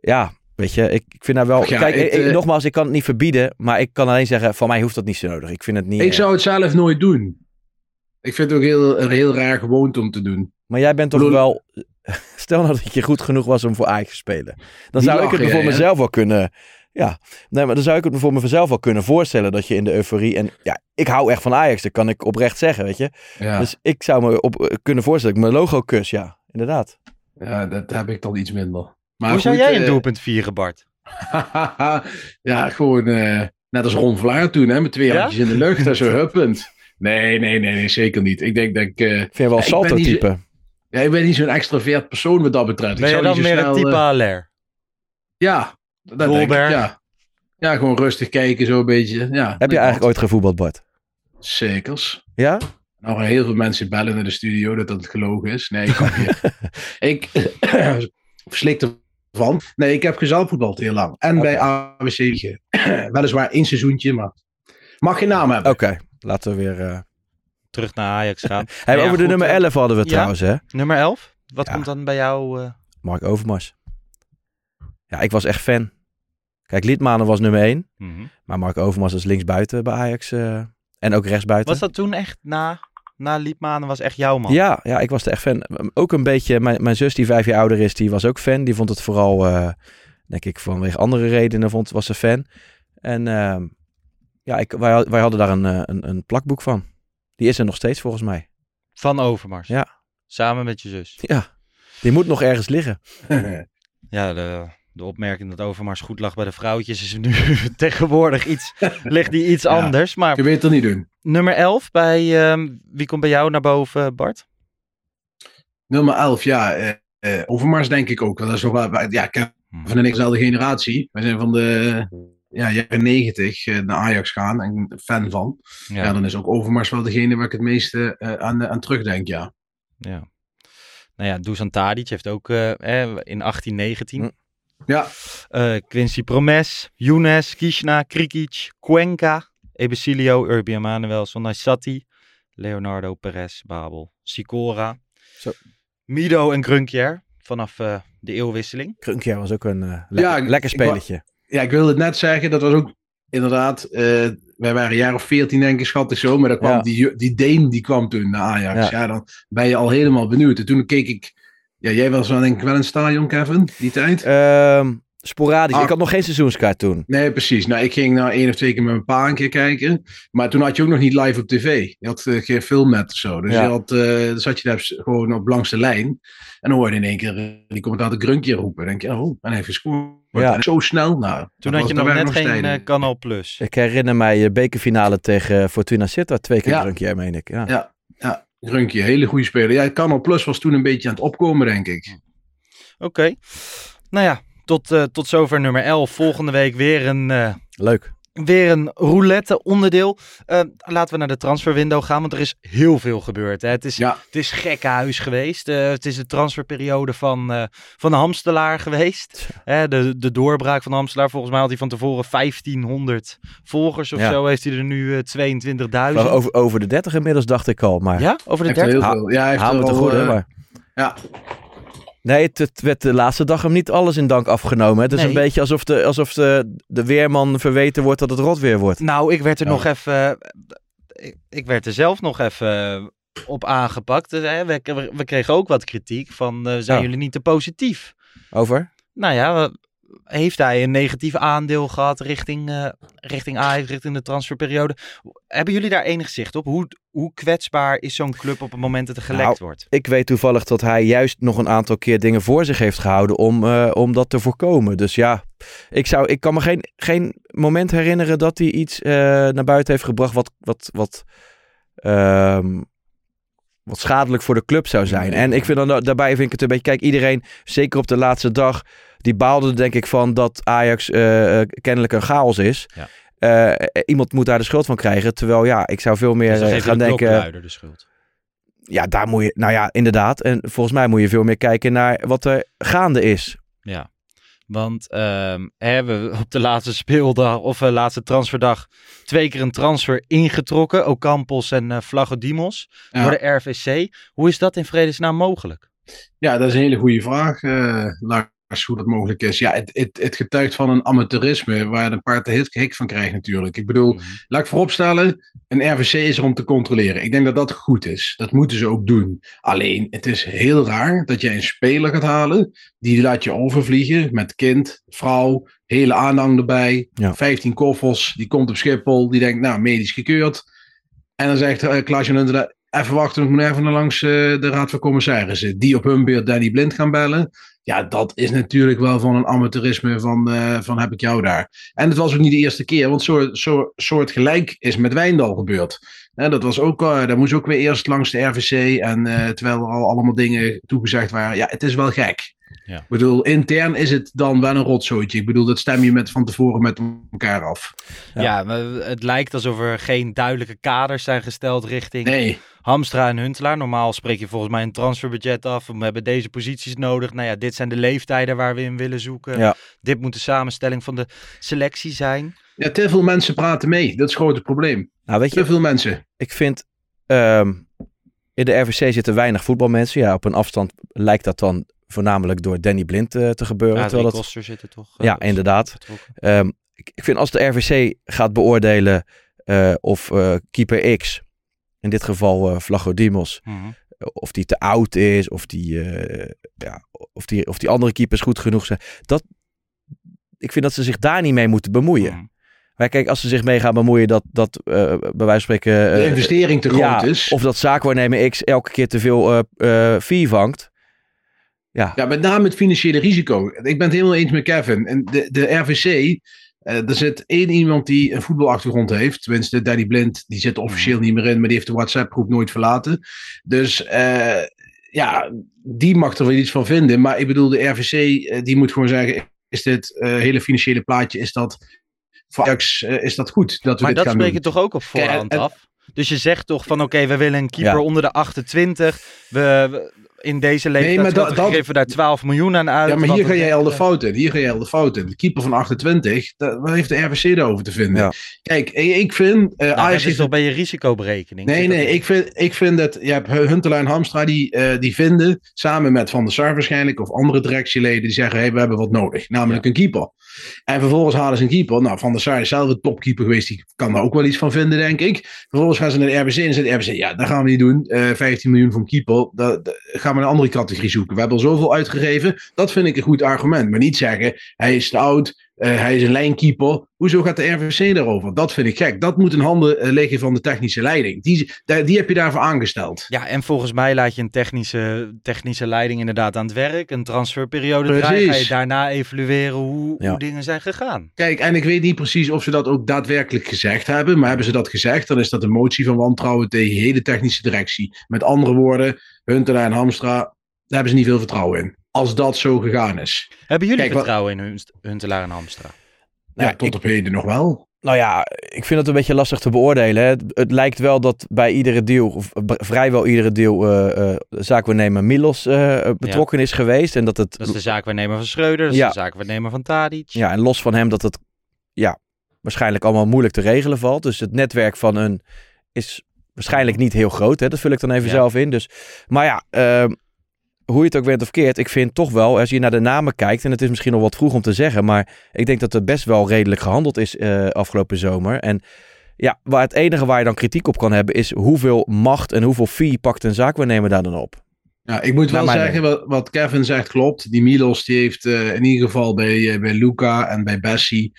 ja, weet je, ik, ik vind daar wel...
Ja,
Kijk,
het,
ik- ik-
eh,
nogmaals, ik kan het niet verbieden, maar ik kan alleen zeggen, van mij hoeft dat niet zo nodig. Ik vind het niet...
Ik
eh,
zou het zelf nooit doen. Ik vind het ook heel, een heel raar gewoonte om te doen.
Maar jij bent toch wel... Stel nou dat je goed genoeg was om voor Ajax te spelen. Dan
Die
zou ik het me voor
jij,
mezelf wel kunnen... Ja, nee, maar dan zou ik het me voor mezelf wel kunnen voorstellen dat je in de euforie... En ja, ik hou echt van Ajax, dat kan ik oprecht zeggen, weet je.
Ja,
Dus ik zou me op, kunnen voorstellen ik mijn logo kus, ja, inderdaad.
ja dat heb ik dan iets minder. Maar
Hoe zou
goed,
jij een
eh,
doelpunt vieren, Bart?
ja, gewoon eh, net als Ron Vlaar toen, hè, met twee
Ja?
handjes in de lucht en zo huppend. Nee, nee, nee, nee, zeker niet. Ik denk dat ik... eh,
Ik vind je wel een salto-type.
ja, ik ben niet zo'n extravert persoon wat dat betreft.
Ben
ik
je
zou
dan
niet zo
meer
snel,
een type Haller?
ja, dat denk ik, ja. Ja, gewoon rustig kijken, zo een beetje. Ja,
Heb je eigenlijk ooit gevoetbald, Bart?
Zekers.
Ja?
Nou, heel veel mensen bellen naar de studio dat dat gelogen is. Nee, ik kan niet. ik verslik ervan. Nee, ik heb gezaalvoetbald heel lang. En bij ABC. Weliswaar één seizoentje, maar mag geen naam hebben.
Oké, laten we weer... eh,
Terug naar Ajax gaan.
Hey,
Ja,
over de nummer
eh,
11 hadden we
ja.
trouwens, hè?
Nummer 11? Wat
Ja.
komt dan bij jou? eh,
Mark Overmars. Ja, ik was echt fan. Kijk, Liedmanen was nummer 1.
mhm.
Maar Mark Overmars was linksbuiten bij Ajax. eh, en ook rechtsbuiten.
Was dat toen echt na, na Liedmanen was echt jouw man?
Ja, ja, ik was er echt fan. Ook een beetje, mijn, mijn zus die vijf jaar ouder is, die was ook fan. Die vond het vooral, eh, denk ik, vanwege andere redenen vond, was ze fan. En ehm, ja, ik, wij, wij hadden daar een, eh, een, een plakboek van. Die is er nog steeds volgens mij.
Van Overmars?
Ja.
Samen met je zus?
Ja, die moet nog ergens liggen.
Ja, de, de opmerking dat Overmars goed lag bij de vrouwtjes is nu tegenwoordig iets, ligt die iets
Ja.
anders. Maar
Je weet het niet doen.
nummer 11 bij, ehm, wie komt bij jou naar boven, Bart?
Nummer 11, ja. eh, eh, Overmars denk ik ook. Dat is wel, ja, Kevin en ik dezelfde generatie. Wij zijn van de ja, jaren 90 eh, naar Ajax gaan en fan van. Ja. dan is ook Overmars wel degene waar ik het meeste eh, aan, aan terugdenk, ja.
Ja. Nou ja, Dusan Tadic heeft ook in 1819.
Ja,
Eh, Quincy Promes, Younes, Kishna, Krikic, Cuenca, Ebesilio, Urbi Emanuel, Sonai Satti, Leonardo Perez, Babel, Sicora,
Zo.
Mido en Grunkjer vanaf eh, de eeuwwisseling.
Krunkja was ook een eh, lekker,
Ja, ik
spelletje.
ja, ik wilde het net zeggen. Dat was ook inderdaad... eh, wij waren een jaar of 14 denk ik, schat ik zo. Maar dan kwam
Ja.
die, die Deen die kwam toen naar Ajax.
Ja.
Ja. dan ben je al helemaal benieuwd. En toen keek ik... Ja, jij was wel denk ik wel het stadion, Kevin, die tijd?
Ehm, sporadisch.
Ah.
Ik had nog geen seizoenskaart toen.
Nee, precies. Nou, ik ging nou één of twee keer met mijn pa een keer kijken. Maar toen had je ook nog niet live op tv. Je had eh, geen filmnet of zo. Dus
Ja.
je had, eh, dan zat je daar gewoon op langs de lijn. En dan hoorde je in één keer eh, die commentator Grunkje roepen. Dan denk je, oh, en hij heeft gescoord.
Ja.
Zo snel. Nou,
Toen had je nog net geen
tijden.
eh, Canal Plus.
Ik herinner mij je bekerfinale tegen Fortuna Sittard. Twee keer
Ja.
Krunkja, meen ik. Ja.
Ja, ja, Grunkje, hele goede speler. Ja, Canal Plus was toen een beetje aan het opkomen, denk ik.
Oké. Nou ja, tot, eh, tot zover nummer 11. Volgende week weer een, eh,
Leuk.
Weer een roulette onderdeel. Uh, laten we naar de transferwindow gaan, want er is heel veel gebeurd. Hè. Het, is,
Ja.
het is gekke huis geweest. Eh, het is de transferperiode van, eh, van de Hamstelaar geweest. Hè, de, de doorbraak van de Hamstelaar. Volgens mij had hij van tevoren 1500 volgers of
Ja.
zo. Heeft hij er nu eh, 22.000.
Maar over, over de 30 inmiddels dacht ik al. Maar
Ja, over de
Heeft er
30.
heel veel. Ja, hij heeft
Haal
er
me te goed, hè,
eh,
maar...
Ja,
Nee, het, het werd de laatste dag hem niet alles in dank afgenomen. Het is
Nee.
een beetje alsof, de, alsof de, de weerman verweten wordt dat het rot weer wordt.
Nou, ik werd er nog even. Ik, ik werd er zelf nog even op aangepakt. Dus, we, we, kregen ook wat kritiek van. eh, zijn
Ja.
jullie niet te positief?
Over?
Nou ja, we- heeft hij een negatief aandeel gehad richting, eh, richting Ajax, richting de transferperiode? Hebben jullie daar enig zicht op? Hoe, hoe kwetsbaar is zo'n club op het moment dat er gelekt
Nou,
wordt?
Ik weet toevallig dat hij juist nog een aantal keer dingen voor zich heeft gehouden om, eh, om dat te voorkomen. Dus ja, ik, zou, ik kan me geen, geen moment herinneren dat hij iets eh, naar buiten heeft gebracht wat, wat, wat, ehm, wat schadelijk voor de club zou zijn. En ik vind dan da- daarbij vind ik het een beetje, kijk, iedereen, zeker op de laatste dag, die baalde er denk ik van dat Ajax eh, eh, kennelijk een chaos is.
Ja.
Eh, iemand moet daar de schuld van krijgen. Terwijl ja, ik zou veel meer
Dus
gaan
de
denken.
de schuld.
Ja, daar moet je, nou ja, inderdaad. En volgens mij moet je veel meer kijken naar wat er gaande is.
Ja, want ehm, hebben we op de laatste speeldag of uh, laatste transferdag twee keer een transfer ingetrokken. Ocampos en uh, Flagodimos
Ja.
door de RVC. Hoe is dat in vredesnaam mogelijk?
Ja, dat is een hele goede vraag, eh Lars, hoe dat mogelijk is. Ja, het, het, het getuigt van een amateurisme waar je een paar te hik, van krijgt natuurlijk. Ik bedoel, laat ik vooropstellen, een RVC is er om te controleren. Ik denk dat dat goed is. Dat moeten ze ook doen. Alleen, het is heel raar dat jij een speler gaat halen, die laat je overvliegen met kind, vrouw, hele aanhang erbij,
Ja.
15 koffers, die komt op Schiphol, die denkt, nou, medisch gekeurd. En dan zegt uh, Klaas-Jan Huntelaar, even wachten, ik moet even naar langs eh, de Raad van Commissarissen. Die op hun beurt Danny Blind gaan bellen. Ja, dat is natuurlijk wel van een amateurisme van, eh, van heb ik jou daar. En het was ook niet de eerste keer, want soort, soort, gelijk is met Wijndal gebeurd. Hè, dat was ook, eh, daar moest ook weer eerst langs de RVC. En eh, terwijl er al allemaal dingen toegezegd waren. Ja, het is wel gek.
Ja.
Ik bedoel, intern is het dan wel een rotzooitje. Ik bedoel, dat stem je met, van tevoren met elkaar af.
Ja, maar het lijkt alsof er geen duidelijke kaders zijn gesteld richting
Nee.
Hamstra en Huntelaar. Normaal spreek je volgens mij een transferbudget af. We hebben deze posities nodig. Nou ja, dit zijn de leeftijden waar we in willen zoeken.
Ja.
Dit moet de samenstelling van de selectie zijn.
Ja, te veel mensen praten mee. Dat is gewoon het probleem.
Nou, weet
Te
je,
veel mensen.
ik vind ehm, in de RVC zitten weinig voetbalmensen. Ja, op een afstand lijkt dat dan voornamelijk door Danny Blind eh, te gebeuren.
Ja,
terwijl dat,
koster zitten toch? eh,
ja, inderdaad. Ehm, ik, ik vind als de RVC gaat beoordelen eh, of eh, keeper X, in dit geval eh Flagodimos,
Mhm.
of die te oud is, of die, eh, ja, of die, of die andere keepers goed genoeg zijn. Dat, ik vind dat ze zich daar niet mee moeten bemoeien.
Mhm.
Maar kijk, als ze zich mee gaan bemoeien dat, dat eh, bij wijze van spreken...
De investering te
ja,
groot is.
Of dat zaakwaarnemer X elke keer te veel eh eh fee vangt. Ja,
Ja, met name het financiële risico. Ik ben het helemaal eens met Kevin. En de, de RVC, eh, er zit één iemand die een voetbalachtergrond heeft. Tenminste, Danny Blind, die zit officieel niet meer in, maar die heeft de WhatsApp-groep nooit verlaten. Dus eh, ja, die mag er wel iets van vinden. Maar ik bedoel, de RVC, eh, die moet gewoon zeggen, is dit hele financiële plaatje, is dat voor Ajax, is dat goed dat we
Maar
dit
dat spreek je toch ook op voorhand
en-
af? Dus je zegt toch van oké, we willen een keeper
Ja.
onder de 28. We, we- in deze leeftijd
maar dat- dat-
geven daar 12 miljoen aan uit.
Ja, maar hier ga jij al de fout in. Hier ga jij al de fout in. De keeper van 28, dat, wat heeft de RVC daarover te vinden?
Ja.
Kijk, ik vind... eh
Nou,
Ajax
dat is toch bij je risicoberekening?
Nee, nee, ik vind, ik vind dat je hebt Huntelaar en Hamstra die, eh, die vinden, samen met Van der Sar waarschijnlijk, of andere directieleden, die zeggen: hey, we hebben wat nodig, namelijk een keeper. En vervolgens halen ze een keeper. Nou, Van der Sar is zelf een topkeeper geweest, die kan daar ook wel iets van vinden, denk ik. Vervolgens gaan ze naar de RBC en zegt de RBC: ja, dat gaan we niet doen. Eh 15 miljoen voor een keeper, dat, dat gaan we een andere categorie zoeken. We hebben al zoveel uitgegeven. Dat vind ik een goed argument. Maar niet zeggen: hij is te oud. Eh, hij is een lijnkeeper. Hoezo gaat de RVC daarover? Dat vind ik gek. Dat moet in handen eh, liggen van de technische leiding. Die, die heb je daarvoor aangesteld.
Ja, en volgens mij laat je een technische, technische leiding inderdaad aan het werk. Een transferperiode draaien. Ga je daarna evalueren hoe,
Ja.
hoe dingen zijn gegaan.
Kijk, en ik weet niet precies of ze dat ook daadwerkelijk gezegd hebben. Maar hebben ze dat gezegd, dan is dat een motie van wantrouwen tegen de hele technische directie. Met andere woorden, Huntelaar en Hamstra, daar hebben ze niet veel vertrouwen in. Als dat zo gegaan is.
Hebben jullie
Kijk, wat-
vertrouwen in Hun- Huntelaar en Hamstra?
Ja,
Nou,
tot
ik-
op heden nog wel.
Nou ja, ik vind het een beetje lastig te beoordelen. Hè. Het, het lijkt wel dat bij iedere deal, of vrijwel iedere deal, eh eh zaakwaarnemer Milos eh, betrokken is geweest. En dat het,
Dat is de zaakwaarnemer van Schreuder, dat is
Ja.
de zaakwaarnemer van Tadic.
ja, en los van hem dat het ja, waarschijnlijk allemaal moeilijk te regelen valt. Dus het netwerk van een is waarschijnlijk niet heel groot. Hè. Dat vul ik dan even
Ja.
zelf in. Dus, maar ja, ehm, hoe je het ook bent of keert, ik vind toch wel, als je naar de namen kijkt, en het is misschien nog wat vroeg om te zeggen, maar ik denk dat er best wel redelijk gehandeld is eh, afgelopen zomer. En ja, waar het enige waar je dan kritiek op kan hebben, is hoeveel macht en hoeveel fee pakt een zaakwaarnemer daar dan op.
Ja, ik moet wel zeggen, wat, wat Kevin zegt klopt. Die Milos die heeft eh, in ieder geval bij, eh, bij Luca en bij Bessie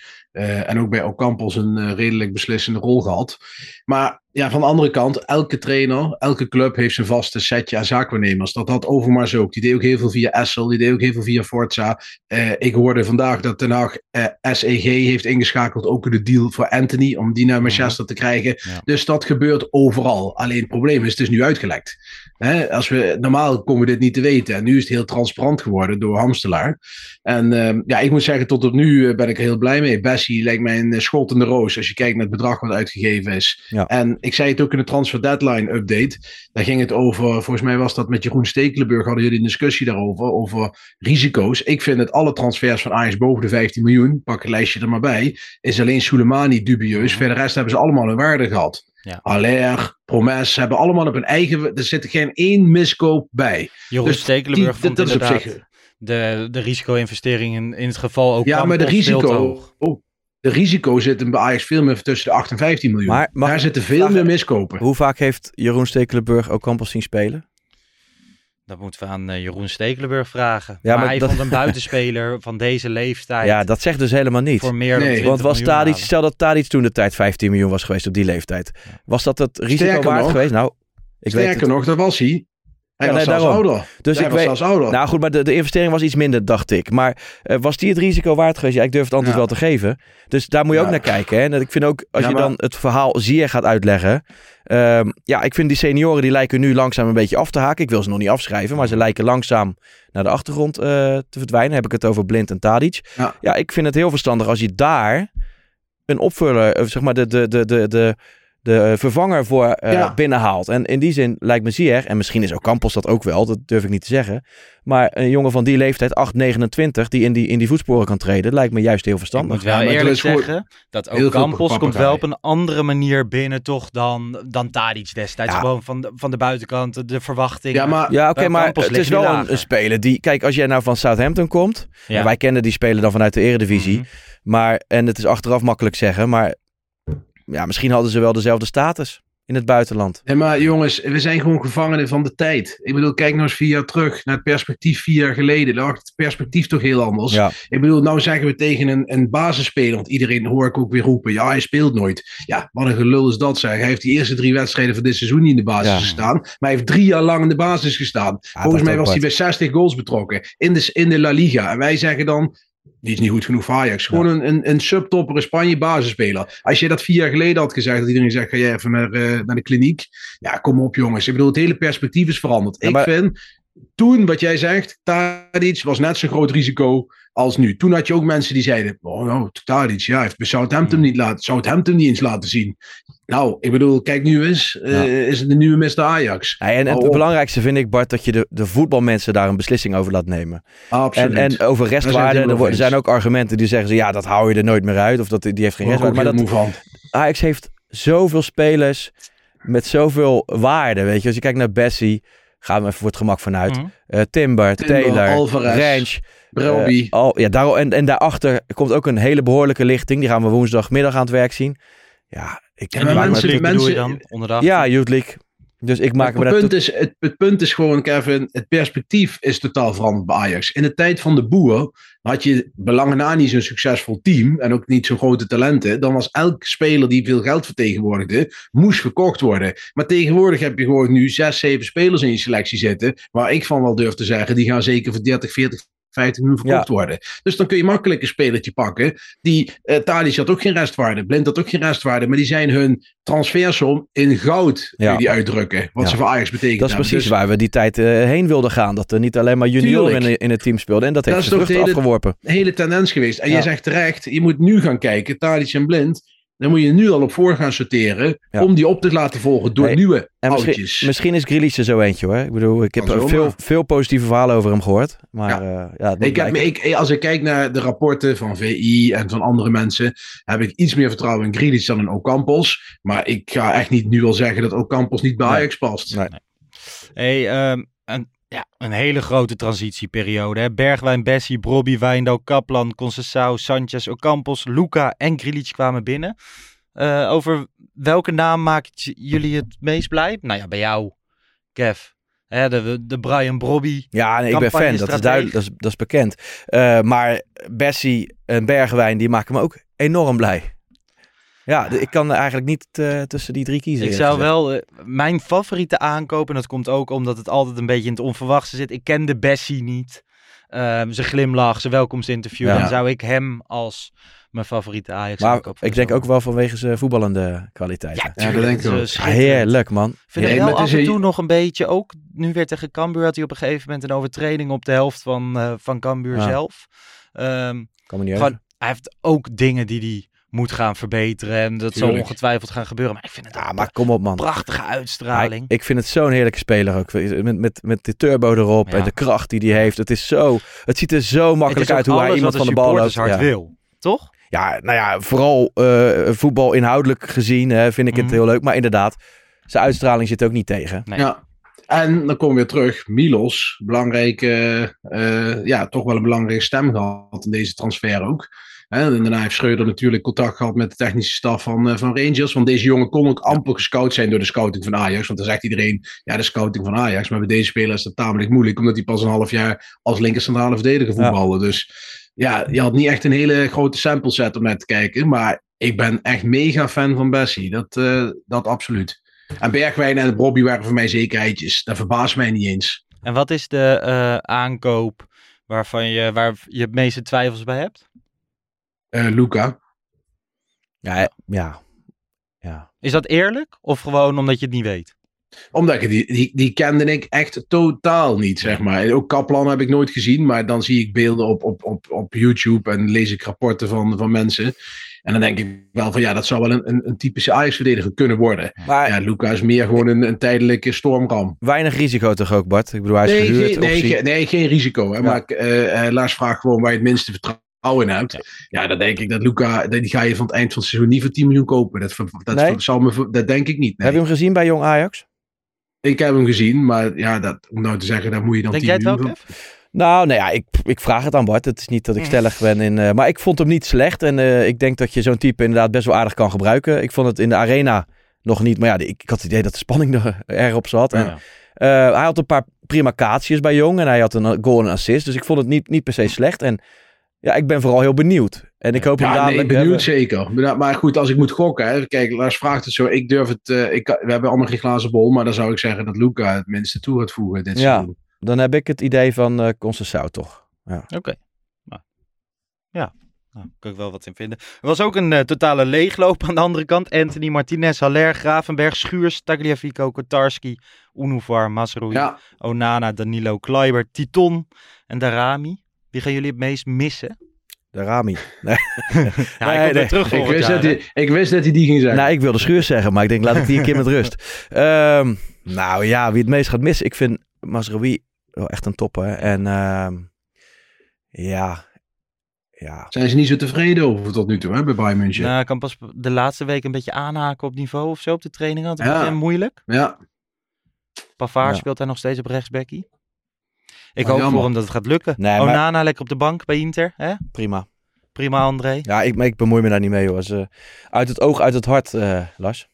en ook bij Ocampos een redelijk beslissende rol gehad. Maar ja, van de andere kant, elke trainer, elke club heeft zijn vaste setje aan zaakwaarnemers. Dat had Overmars ook. Die deed ook heel veel via Essel, die deed ook heel veel via Forza. Eh, ik hoorde vandaag dat Den Haag eh, SEG heeft ingeschakeld, ook de deal voor Anthony, om die naar Manchester te krijgen.
Ja.
Dus dat gebeurt overal. Alleen het probleem is, het is nu uitgelekt. Hè, als we, normaal komen we dit niet te weten. En nu is het heel transparant geworden door Hamstelaar. En ehm, ja, ik moet zeggen, tot op nu eh, ben ik er heel blij mee. Bessie lijkt mij een eh, schot in de roos als je kijkt naar het bedrag wat uitgegeven is.
Ja.
En ik zei het ook in de transfer deadline update. Daar ging het over, volgens mij was dat met Jeroen Stekelenburg, hadden jullie een discussie daarover, over risico's. Ik vind dat alle transfers van Ajax boven de 15 miljoen, pak een lijstje er maar bij, is alleen Soleimani dubieus. Verder de rest hebben ze allemaal hun waarde gehad.
Ja.
Aller, Promes hebben allemaal op hun eigen. Er zit geen één miskoop bij.
Jeroen
Dus
Stekelenburg vond
dat is op
inderdaad
zich-
de, de risico-investering in, in het geval ook
Ja, maar de risico. oh, de risico zit hem bij Ajax veel meer tussen de 8 en 15 miljoen.
Maar
Daar zitten veel
vragen-
meer miskopen.
Hoe vaak heeft Jeroen Stekelenburg ook Campos zien spelen?
Dat moeten we aan eh, Jeroen Stekelenburg vragen.
Ja,
maar,
maar
hij
dat-
vond een buitenspeler van deze leeftijd
Ja, dat zegt dus helemaal niet.
voor meer dan
Nee.
20
Want was Tadic, stel dat Tadic toen de tijd 15 miljoen was geweest op die leeftijd. Was dat het risico
Sterker
waard
nog-
geweest? Nou, ik weet
Sterker
het.
nog, dat was hij. Hij
Ja,
was
nee,
zelfs
daarom.
ouder.
Dus
hij
ik
was
weet,
ouder.
nou goed, maar de, de investering was iets minder, dacht ik. Maar eh, was die het risico waard geweest? Ja, ik durf het antwoord
Ja.
wel te geven. Dus daar moet je ook naar kijken. Hè? En ik vind ook, als je
maar-
dan het verhaal Zier gaat uitleggen. ehm, ja, ik vind die senioren die lijken nu langzaam een beetje af te haken. Ik wil ze nog niet afschrijven, maar ze lijken langzaam naar de achtergrond eh, te verdwijnen. Heb ik het over Blind en Tadic.
Ja.
ja, ik vind het heel verstandig als je daar een opvuller, eh, zeg maar de, de, de, de, de, de vervanger voor eh,
Ja.
binnenhaalt. En in die zin lijkt me Zier, en misschien is ook Campos dat ook wel, dat durf ik niet te zeggen. Maar een jongen van die leeftijd, 8, 29, die in die, in die voetsporen kan treden, lijkt me juist heel
Ik
verstandig.
moet wel
Ja,
eerlijk zeggen dat
heel
ook
veel
Campos komt wel op een andere manier binnen toch dan, dan Tadic destijds.
Ja.
Gewoon van de, van de buitenkant, de- verwachting.
Ja, maar
Ja, oké,
Bij
maar
Campos
het is wel een,
lager.
een speler die... Kijk, als jij nou van Southampton komt...
Ja.
en wij kennen die speler dan vanuit de eredivisie...
Mhm.
maar, en het is achteraf makkelijk zeggen... maar ja, misschien hadden ze wel dezelfde status in het buitenland.
Nee, maar jongens, we zijn gewoon gevangenen van de tijd. Ik bedoel, kijk nou eens vier jaar terug naar het perspectief vier jaar geleden. Dan lag het perspectief toch heel anders.
Ja,
Ik bedoel, nou zeggen we tegen een, een basisspeler, want iedereen hoor ik ook weer roepen, ja, hij speelt nooit. Ja, wat een gelul is dat zeg. Hij heeft die eerste drie wedstrijden van dit seizoen niet in de basis
Ja.
gestaan, maar hij heeft drie jaar lang in de basis gestaan. Volgens
dat
mij was hij bij 60 goals betrokken in de, in de La Liga. En wij zeggen dan, die is niet goed genoeg voor Ajax. Gewoon een, een, een subtopper, een Spanje basisspeler. Als je dat vier jaar geleden had gezegd, dat iedereen zegt, ga jij even naar, eh, naar de kliniek. Ja, kom op jongens. Ik bedoel, het hele perspectief is veranderd.
Ja,
ik
maar-
vind, toen wat jij zegt, Tadic was net zo'n groot risico als nu. Toen had je ook mensen die zeiden, oh nou, Tadic, ja, heeft bij Southampton niet laten, Southampton niet eens laten zien. Nou, ik bedoel, kijk nu eens, eh, is het de nieuwe Mr. Ajax.
Ja, en
Hou
het belangrijkste vind ik, Bart, dat je de, de voetbalmensen daar een beslissing over laat nemen. En,
Absoluut.
en over restwaarde, er, er zijn ook argumenten die zeggen ze, ja, dat hou je er nooit meer uit. Of dat, die heeft geen restwaarde. Maar dat,
van.
Ajax heeft zoveel spelers met zoveel waarde, weet je. Als je kijkt naar Bessie, gaan we even voor het gemak vanuit.
Mhm.
Eh, Timber,
Timber,
Taylor,
Alvarez,
Ranch. Eh, al, ja, daar, en, en daarachter komt ook een hele behoorlijke lichting. Die gaan we woensdagmiddag aan het werk zien. Ja, ik me
mensen-
bedoel je
mensen-
dan? Onderdag?
Ja, Youth League. Dus ik maak me
het,
daar...
punt is, het, het punt is gewoon, Kevin, het perspectief is totaal veranderd bij Ajax. In de tijd van de boer had je belangen na niet zo'n succesvol team en ook niet zo'n grote talenten. Dan was elke speler die veel geld vertegenwoordigde, moest verkocht worden. Maar tegenwoordig heb je gewoon nu zes, zeven spelers in je selectie zitten, waar ik van wel durf te zeggen, die gaan zeker voor 30, 40, 50 miljoen verkocht
Ja.
worden. Dus dan kun je makkelijk een spelertje pakken. Die uh, had ook geen restwaarde, Blind had ook geen restwaarde, maar die zijn hun transfersom in goud kun je
Ja.
die uitdrukken. Wat ze voor Ajax betekent.
Dat is precies
Dus
waar we die tijd eh, heen wilden gaan. Dat er niet alleen maar junioren in, het team speelden. En dat heeft
Dat
vruchten
de hele-
afgeworpen.
hele tendens geweest. En je zegt terecht, je moet nu gaan kijken, Tadic en Blind. Dan moet je nu al op voor gaan sorteren.
Ja.
Om die op te laten volgen door nieuwe
En misschien,
oudjes.
misschien is Grealish er zo eentje hoor. Ik bedoel, ik heb veel, veel positieve verhalen over hem gehoord. Maar
Ja.
moet
Ik heb, ik, als ik kijk naar de rapporten van VI en van andere mensen, heb ik iets meer vertrouwen in Grealish dan in Ocampos. Maar ik ga echt niet nu al zeggen dat Ocampos niet bij. Ajax past.
Nee.
Hey, ehm, een, ja, een hele grote transitieperiode. Hè? Bergwijn, Bessie, Brobby, Wijndal, Kaplan, Conceição, Sanchez, Ocampos, Luca en Grilic kwamen binnen. Eh, over welke naam maakt jullie het meest blij? Nou ja, bij jou, Kev. Hè, de, de Brian Brobby.
Ja, nee, ik ben fan. Dat is duidelijk. Dat is, dat is bekend. Eh, maar Bessie en Bergwijn, die maken me ook enorm blij. Ja, de- ik kan eigenlijk niet eh, tussen die drie kiezen.
Ik zou
gezegd.
wel eh, mijn favoriete aankoop, en dat komt ook omdat het altijd een beetje in het onverwachte zit. Ik kende Bessie niet. Ehm zijn glimlach, zijn welkomstinterview.
Ja.
Dan zou ik hem als mijn favoriete Ajax
Maar ik denk ook wel vanwege zijn voetballende kwaliteiten.
Ja, dat denk ik ook.
Heerlijk, man.
Ik vind
maar
wel af en
een-
toe nog een beetje, ook nu weer tegen Cambuur had hij op een gegeven moment een overtreding op de helft van, eh van Cambuur
Ja.
zelf. Ehm,
Kan me niet
gewoon, hij heeft ook dingen die hij moet gaan verbeteren en dat zal ongetwijfeld gaan gebeuren. Maar ik vind het
Ja, maar kom op, man.
een prachtige uitstraling.
ik vind het zo'n heerlijke speler ook. Met, met, met de turbo erop
Ja.
en de kracht die hij heeft. Het, is zo, het ziet er zo makkelijk uit hoe hij iemand van de bal loopt. Ja.
wil, toch?
Ja, nou ja, vooral eh, voetbal inhoudelijk gezien hè, vind ik het
Mhm.
heel leuk. Maar inderdaad, zijn uitstraling zit ook niet tegen.
Nee.
Ja. En dan komen we weer terug. Milos, belangrijke, eh, ja, toch wel een belangrijke stem gehad in deze transfer ook. En daarna heeft Schreuder natuurlijk contact gehad met de technische staf van, eh, van Rangers. Want deze jongen kon ook amper gescout zijn door de scouting van Ajax. Want dan zegt iedereen, ja, de scouting van Ajax. Maar bij deze speler is dat tamelijk moeilijk. Omdat hij pas een half jaar als linker centrale verdediger
Ja.
voetbalde. Dus ja, je had niet echt een hele grote sample set om naar te kijken. Maar ik ben echt mega fan van Bessie. Dat, eh, dat absoluut. En Bergwijn en Bobby waren voor mij zekerheidjes. Dat verbaast mij niet eens.
En wat is de eh, aankoop waarvan je, waar je het meeste twijfels bij hebt?
Eh, Luca.
Ja, ja. ja.
Is dat eerlijk of gewoon omdat je het niet weet?
Omdat ik die, die, die kende ik echt totaal niet, zeg maar. En ook Kaplan heb ik nooit gezien, maar dan zie ik beelden op, op, op, op YouTube en lees ik rapporten van, van mensen. En dan denk ik wel van ja, dat zou wel een, een, een typische Ajax-verdediger kunnen worden.
Maar
Ja, Luca is meer gewoon een, een tijdelijke stormram.
weinig risico toch ook, Bart? Ik bedoel, hij is
Nee,
gehuurd.
geen, nee, nee, geen risico. Hè?
Ja.
Maar eh, eh, Lars vraagt gewoon waar je het minste vertrouwen in hebt. Ja, dan denk ik dat Luca, die ga je van het eind van het seizoen niet voor 10 miljoen kopen. Dat, dat,
Nee?
zal me, dat denk ik niet. nee.
Heb je hem gezien bij Jong Ajax?
Ik heb hem gezien, maar ja, dat, om nou te zeggen, daar moet je dan
Denk
10
jij het wel,
miljoen
Kev?
Nou, nou ja, ik, ik vraag het aan Bart. Het is niet dat ik stellig ben in... eh, maar ik vond hem niet slecht. En eh, ik denk dat je zo'n type inderdaad best wel aardig kan gebruiken. Ik vond het in de arena nog niet. Maar ja, ik, ik had het idee dat de spanning er erg op zat. En,
Ja.
eh, hij had een paar prima bij Jong. En hij had een goal en assist. Dus ik vond het niet, niet per se slecht. En ja, ik ben vooral heel benieuwd. En ik hoop hem
Ja, nee, benieuwd
hebben-
zeker. Maar goed, als ik moet gokken, hè, kijk, Lars vraagt het zo. Ik durf het, eh, ik, we hebben allemaal geen glazen bol, maar dan zou ik zeggen dat Luca het minste toe gaat voegen dit
Ja.
seizoen.
Dan heb ik het idee van eh Conceição toch.
Oké. Nou, ja, nou, kan ik wel wat in vinden. Er was ook een eh, totale leegloop aan de andere kant. Anthony, Martinez, Haller, Gravenberg, Schuurs, Tagliafico, Kotarski, Unuvar, Masrui,
Ja,
Onana, Danilo, Kleiber, Titon en Darami. Wie gaan jullie het meest missen?
De Rami. Nee.
Ja,
Nee,
ik
nee.
terug
ik wist,
jaar,
dat hij, ik wist dat hij die ging zeggen.
Nou, ik wilde Schuurs zeggen, maar ik denk laat ik die een keer met rust. Ehm, nou ja, wie het meest gaat missen. Ik vind Masraoui wel echt een topper. En ehm, ja, ja.
Zijn ze niet zo tevreden over tot nu toe, hè, bij Bayern München?
Nou, ik kan pas de laatste week een beetje aanhaken op niveau of zo op de training. had. Het
Ja.
moeilijk.
Ja,
Pavard
Ja.
speelt hij nog steeds op rechtsbackie. Ik
Oh,
hoop
jammer.
voor hem dat het gaat lukken.
Nee, maar-
Onana lekker op de bank bij Inter. Hè?
Prima.
Prima, André.
Ja, ik, ik bemoei me daar niet mee hoor. Uit het oog, uit het hart, eh, Lars.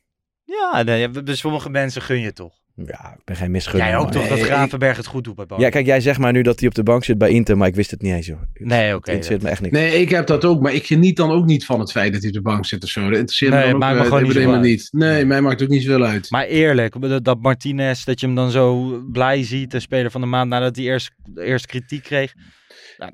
Ja, nee, bij sommige mensen gun je toch.
Ja, ik ben geen misgunner.
Jij ook
maar-
toch dat Gravenberg het goed doet bij Bayern?
Ja, kijk, jij zegt maar nu dat hij op de bank zit bij Inter, maar ik wist het niet eens joh.
Nee,
Het
oké.
interesseert me echt niks.
nee, ik heb dat ook, maar ik geniet dan ook niet van het feit dat hij op de bank zit of zo. Dat interesseert
Nee,
me dan ook
maakt me
eh,
gewoon niet
helemaal niet. Nee, mij maakt het ook niet zoveel uit.
Maar eerlijk, dat- dat Martinez, dat je hem dan zo blij ziet, de speler van de maand, nadat hij eerst, eerst kritiek kreeg.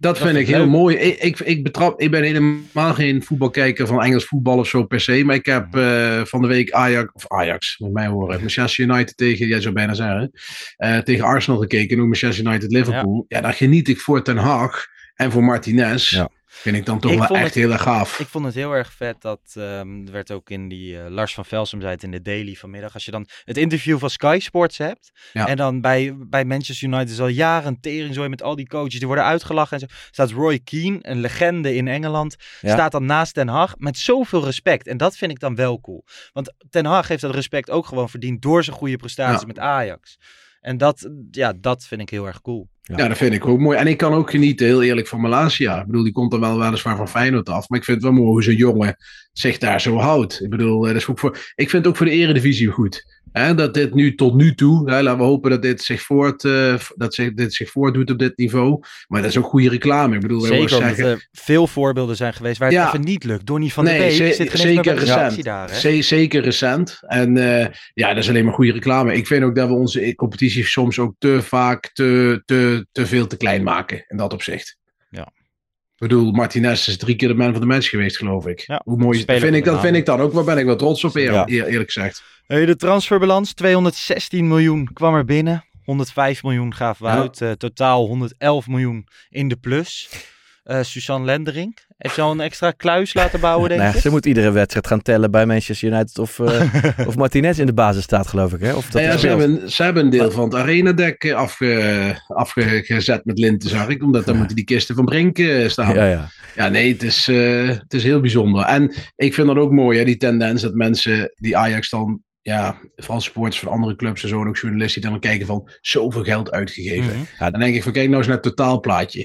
Dat, vind ik heel mooi. Ik, ik, ik, betrap, ik ben helemaal geen voetbalkijker van Engels voetbal of zo per se. Maar ik heb eh, van de week Ajax, of Ajax, moet mij horen, Manchester United tegen, jij zou bijna zeggen, eh, tegen Arsenal gekeken. En ook Manchester United Liverpool. Ja. daar geniet ik voor Ten Hag en voor Martinez.
Ja.
Vind ik dan toch
Ik
wel echt
het-
heel erg gaaf.
Ik vond het heel erg vet dat, er werd ook in die, eh, Lars van Velsum zei het in de Daily vanmiddag, als je dan het interview van Sky Sports hebt,
Ja.
en dan bij, bij Manchester United is al jaren een teringzooi met al die coaches, die worden uitgelachen en zo, staat Roy Keane, een legende in Engeland,
Ja.
staat dan naast Ten Hag met zoveel respect. En dat vind ik dan wel cool. Want Ten Hag heeft dat respect ook gewoon verdiend door zijn goede prestaties
Ja.
met Ajax. En dat, ja, dat vind ik heel erg cool.
Ja. dat vind ik ook mooi. En ik kan ook genieten, heel eerlijk, van Malasia. Ik bedoel, die komt dan wel weliswaar van Feyenoord af. Maar ik vind het wel mooi hoe zo'n jongen zich daar zo houdt. Ik bedoel, eh, dat is ook voor, ik vind het ook voor de eredivisie goed. Hè, dat dit nu tot nu toe, hè, laten we hopen dat dit zich, voort, eh, dat zich, dit zich voortdoet op dit niveau. Maar dat is ook goede reclame. Ik bedoel,
Zeker
zeggen,
er veel voorbeelden zijn geweest waar het
Ja.
even niet lukt. Donny van
Nee,
Beek zit
zeker
de
recent.
daar. Hè?
Ze- zeker recent. En eh, ja, dat is alleen maar goede reclame. Ik vind ook dat we onze competitie soms ook te vaak te, te, te veel te klein maken. In dat opzicht.
Ja.
Ik bedoel, Martinez is drie keer de man van de match geweest, geloof ik.
Ja,
Hoe mooi vind ik,
de
dat vind ik dan ook. Waar ben ik wel trots op, eer-
Ja.
eer- eerlijk gezegd.
Hey, de transferbalans, 216 miljoen kwam er binnen. 105 miljoen gaven we
Ja.
uit. eh, totaal 111 miljoen in de plus. Eh Suzanne Lendering heeft ze al een extra kluis laten bouwen, denk
Nou
ik.
ze moet iedere wedstrijd gaan tellen bij Manchester United of, eh, of Martinez in de basis staat, geloof ik. Hè? Of dat
ja, ze, hebben, ze hebben een deel van het arenadek afge, afgezet met linten, zag ik. Omdat dan moeten die kisten van Brink staan.
Ja, ja.
Ja, nee, het is, eh, het is heel bijzonder. En ik vind dat ook mooi, hè, die tendens dat mensen die Ajax dan, ja, vooral supporters van andere clubs en zo, en ook journalisten die dan kijken van zoveel geld uitgegeven.
Mhm.
Ja.
Dan denk ik van, kijk nou eens naar het totaalplaatje.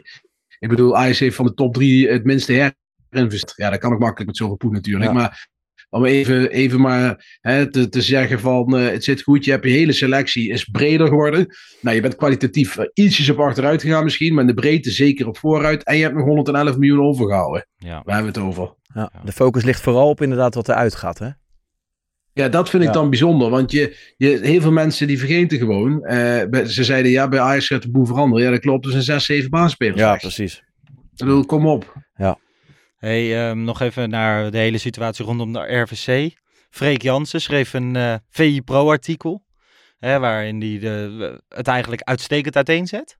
Ik bedoel, Ajax heeft van de top drie het minste herinvesteerd. Ja, dat kan ook makkelijk met zoveel poen natuurlijk.
Ja.
Maar om even, even maar hè, te, te zeggen van, eh, het zit goed, je hebt je hele selectie is breder geworden. Nou, je bent kwalitatief eh, ietsjes op achteruit gegaan misschien, maar in de breedte zeker op vooruit. En je hebt nog 111 miljoen overgehouden.
Ja.
Waar hebben we het over?
Ja, de focus ligt vooral op inderdaad wat eruit gaat. Hè?
Ja, dat vind ik
Ja.
dan bijzonder. Want je, je, heel veel mensen die vergeten gewoon. eh, ze zeiden ja, bij Ajax gaat de boel veranderen. Ja, dat klopt. Er zijn zes, zeven baanspelers.
Ja, precies.
Ik bedoel, kom op.
Hey, ehm, nog even naar de hele situatie rondom de RVC. Freek Jansen schreef een eh VI Pro-artikel. Hè, waarin hij de, het eigenlijk uitstekend uiteenzet.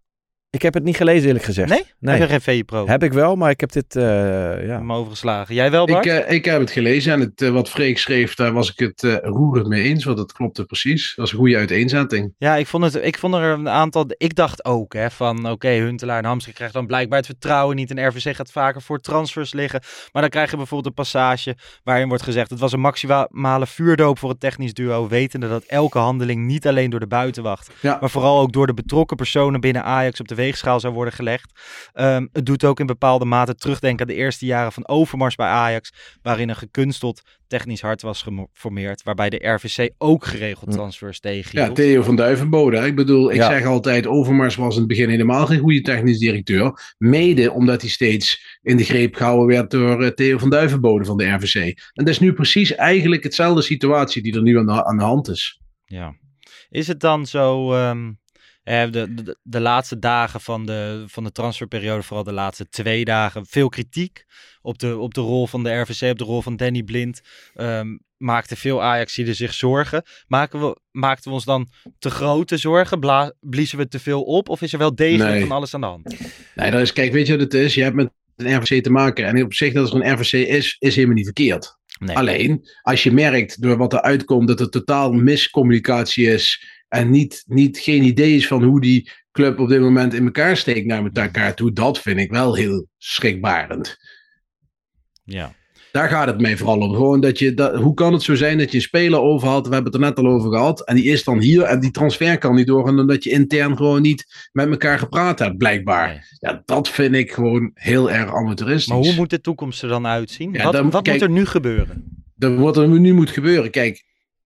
Ik heb het niet gelezen eerlijk gezegd.
Nee?
Nee.
Heb je geen VI Pro?
Heb ik wel, maar ik heb dit... eh,
Ik
ja.
hem overgeslagen. Jij wel, Bart?
Ik, eh, ik heb het gelezen en het, eh, wat Freek schreef, daar was ik het eh, roerend mee eens. Want dat klopte precies. Dat was een goede uiteenzetting.
Ja, ik vond, het, ik vond er een aantal. Ik dacht ook hè, van oké, Huntelaar en Hamstrik krijgen dan blijkbaar het vertrouwen niet. En RVC gaat vaker voor transfers liggen. Maar dan krijg je bijvoorbeeld een passage waarin wordt gezegd: het was een maximale vuurdoop voor het technisch duo. Wetende dat elke handeling niet alleen door de buitenwacht,
Ja.
maar vooral ook door de betrokken personen binnen Ajax op de weegschaal zou worden gelegd. Ehm, het doet ook in bepaalde mate terugdenken aan de eerste jaren van Overmars bij Ajax, waarin een gekunsteld technisch hart was geformeerd, waarbij de RVC ook geregeld
Hm.
transfers
Ja,
tegenhield.
Theo van Duivenbode. Ik bedoel, ik
Ja.
zeg altijd, Overmars was in het begin helemaal geen goede technisch directeur. Mede omdat hij steeds in de greep gehouden werd door eh, Theo van Duivenbode van de RVC. En dat is nu precies eigenlijk hetzelfde situatie die er nu aan de, aan de hand is.
Ja. Is het dan zo, ehm, eh, de, de, de laatste dagen van de, van de transferperiode, vooral de laatste twee dagen, veel kritiek op de, op de rol van de RVC, op de rol van Danny Blind. ehm maakten veel Ajaxiden zich zorgen. Maken we, maakten we ons dan te grote zorgen? Bla, bliezen we te veel op? Of is er wel degelijk
Nee.
van alles aan de hand?
Nee, dat is, kijk, weet je wat het is? Je hebt met een RVC te maken. En op zich dat er een RVC is, is helemaal niet verkeerd.
Nee.
Alleen, als je merkt door wat er uitkomt dat er totaal miscommunicatie is. En niet, niet geen idee is van hoe die club op dit moment in elkaar steekt naar elkaar toe. Dat vind ik wel heel schrikbarend.
Ja.
Daar gaat het mij vooral om. Gewoon dat je, dat, hoe kan het zo zijn dat je een speler overhaalt? We hebben het er net al over gehad. En die is dan hier en die transfer kan niet doorgaan omdat je intern gewoon niet met elkaar gepraat hebt, blijkbaar.
Nee.
Ja, dat vind ik gewoon heel erg amateuristisch.
Maar hoe moet de toekomst er dan uitzien?
Ja,
wat
dan-
wat
kijk-
moet er nu gebeuren?
Dat wat er nu moet gebeuren. Kijk,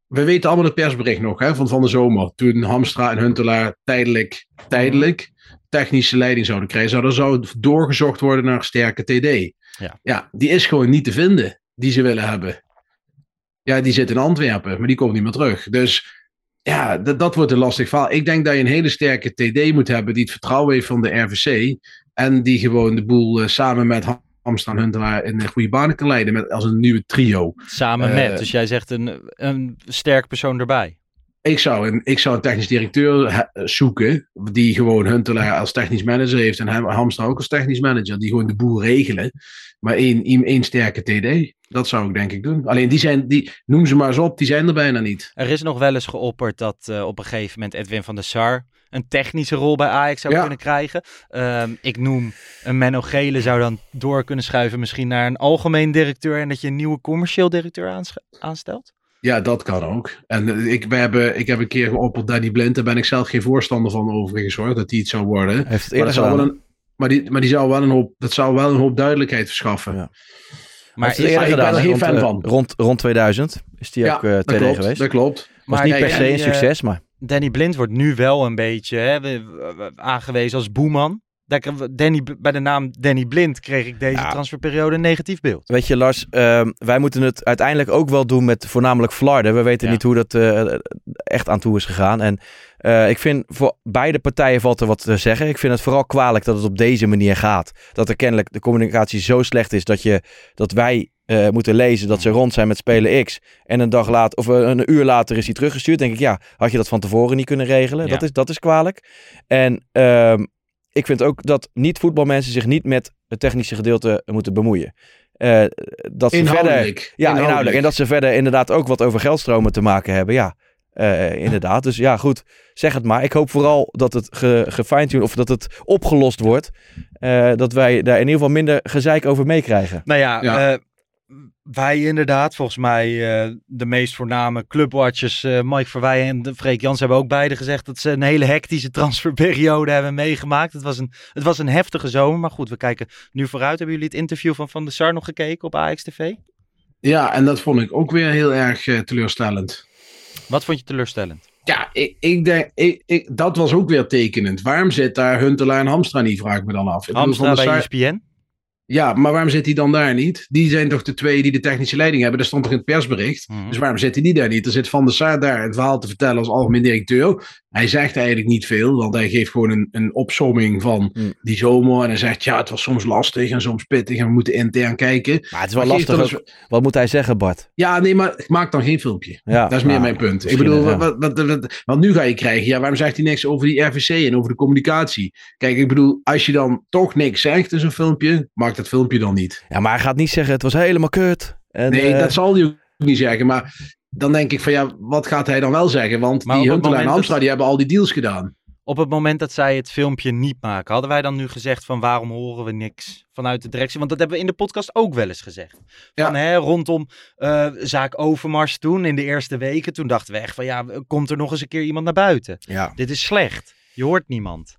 we weten allemaal het persbericht nog hè, van van de zomer. Toen Hamstra en Huntelaar tijdelijk, tijdelijk technische leiding zouden krijgen. Zou, er zou doorgezocht worden naar een sterke TD.
Ja.
ja, die is gewoon niet te vinden die ze willen hebben. Ja, die zit in Antwerpen, maar die komt niet meer terug. Dus ja, dat, dat wordt een lastig verhaal. Ik denk dat je een hele sterke TD moet hebben die het vertrouwen heeft van de RVC. En die gewoon de boel eh, samen met En Huntelaar in een goede banen kan leiden. Met, als een nieuwe trio.
Samen
Eh,
met. Dus jij zegt een, een sterk persoon erbij.
Ik zou een, ik zou een technisch directeur he- zoeken die gewoon Huntelaar als technisch manager heeft en Hamstra ook als technisch manager, die gewoon de boel regelen. Maar één, één, sterke TD, dat zou ik denk ik doen. Alleen die zijn, die, noem ze maar eens op, die zijn er bijna niet.
Er is nog wel eens geopperd dat eh, op een gegeven moment Edwin van der Sar een technische rol bij Ajax zou
Ja.
kunnen krijgen. Ehm, ik noem een Menno Gele zou dan door kunnen schuiven misschien naar een algemeen directeur en dat je een nieuwe commercieel directeur aansch- aanstelt.
Ja, dat kan ook. En eh, ik, we hebben, ik heb een keer geopperd Danny Blind, daar ben ik zelf geen voorstander van overigens hoor, dat die het zou worden.
Heeft het
Maar,
eerder
dat zou wel een, maar, die, maar die zou wel een hoop, dat zou wel een hoop duidelijkheid verschaffen.
Ja.
Maar is-
ik ben er geen
rond,
fan
eh,
van.
Rond, rond 2000 is die ook eh
dat
2D
klopt,
geweest.
dat klopt.
Was
Maar
niet per se
en
een
eh,
succes, maar
Danny Blind wordt nu wel een beetje hè, we- we- aangewezen als boeman. Danny, bij de naam Danny Blind kreeg ik deze
Ja.
transferperiode een negatief beeld.
weet je Lars, ehm, wij moeten het uiteindelijk ook wel doen met voornamelijk Flarden. We weten
Ja.
niet hoe dat eh, echt aan toe is gegaan. En eh, ik vind voor beide partijen valt er wat te zeggen. Ik vind het vooral kwalijk dat het op deze manier gaat. Dat er kennelijk de communicatie zo slecht is dat, je, dat wij eh, moeten lezen dat ze rond zijn met spelen X. En een dag later, of eh, een uur later is hij teruggestuurd. Denk ik, ja, had je dat van tevoren niet kunnen regelen?
Ja.
Dat, is, dat is kwalijk. En ehm, ik vind ook dat niet-voetbalmensen zich niet met het technische gedeelte moeten bemoeien. Eh, dat ze verder,
Inhoudelijk.
ja, inhoudelijk. En dat ze verder inderdaad ook wat over geldstromen te maken hebben. Ja, eh, inderdaad. Dus ja, goed. Zeg het maar. Ik hoop vooral dat het ge, gefine-tuned of dat het opgelost wordt. Eh, dat wij daar in ieder geval minder gezeik over meekrijgen.
Nou ja,
Ja.
Wij inderdaad, volgens mij eh, de meest voorname clubwatchers, eh, Mike Verweijen en de Freek Jans hebben ook beide gezegd dat ze een hele hectische transferperiode hebben meegemaakt. Het was, een, het was een heftige zomer, maar goed, we kijken nu vooruit. Hebben jullie het interview van Van der Sar nog gekeken op AX TV?
Ja, en dat vond ik ook weer heel erg eh, teleurstellend.
Wat vond je teleurstellend?
Ja, ik, ik denk, ik, ik, dat was ook weer tekenend. Waarom zit daar Huntelaar en Hamstra niet, vraag ik me dan af.
Hamstra bij
Sar-
ESPN?
Ja, maar waarom zit hij dan daar niet? Die zijn toch de twee die de technische leiding hebben? Dat stond toch in het persbericht?
Mhm.
Dus waarom zit hij die daar niet? Er zit Van der Sar daar het verhaal te vertellen als algemeen directeur. Hij zegt eigenlijk niet veel, want hij geeft gewoon een, een opsomming van
Hmm.
die zomer. En hij zegt, ja, het was soms lastig en soms pittig en we moeten intern kijken.
Maar het is wel
Maar
lastig. Wat moet hij zeggen, Bart?
Ja, nee, maar maak dan geen filmpje.
Ja,
Dat is meer
nou,
mijn punt. Ik bedoel,
ja.
wat, wat, wat, nu ga je krijgen, ja, waarom zegt hij niks over die RVC en over de communicatie? Kijk, ik bedoel, als je dan toch niks zegt in zo'n filmpje, maak dat filmpje dan niet.
Ja, maar hij gaat niet zeggen het was helemaal kut. En,
nee,
eh,
dat zal hij ook niet zeggen, maar dan denk ik van ja, wat gaat hij dan wel zeggen? Want
Maar
die
het
Huntelaar en
dat-
die hebben al die deals gedaan.
Op het moment dat zij het filmpje niet maken, hadden wij dan nu gezegd van waarom horen we niks vanuit de directie? Want dat hebben we in de podcast ook wel eens gezegd. Van, hè, rondom eh, zaak Overmars toen, in de eerste weken, toen dachten we echt van ja, komt er nog eens een keer iemand naar buiten?
ja.
Dit is slecht. Je hoort niemand.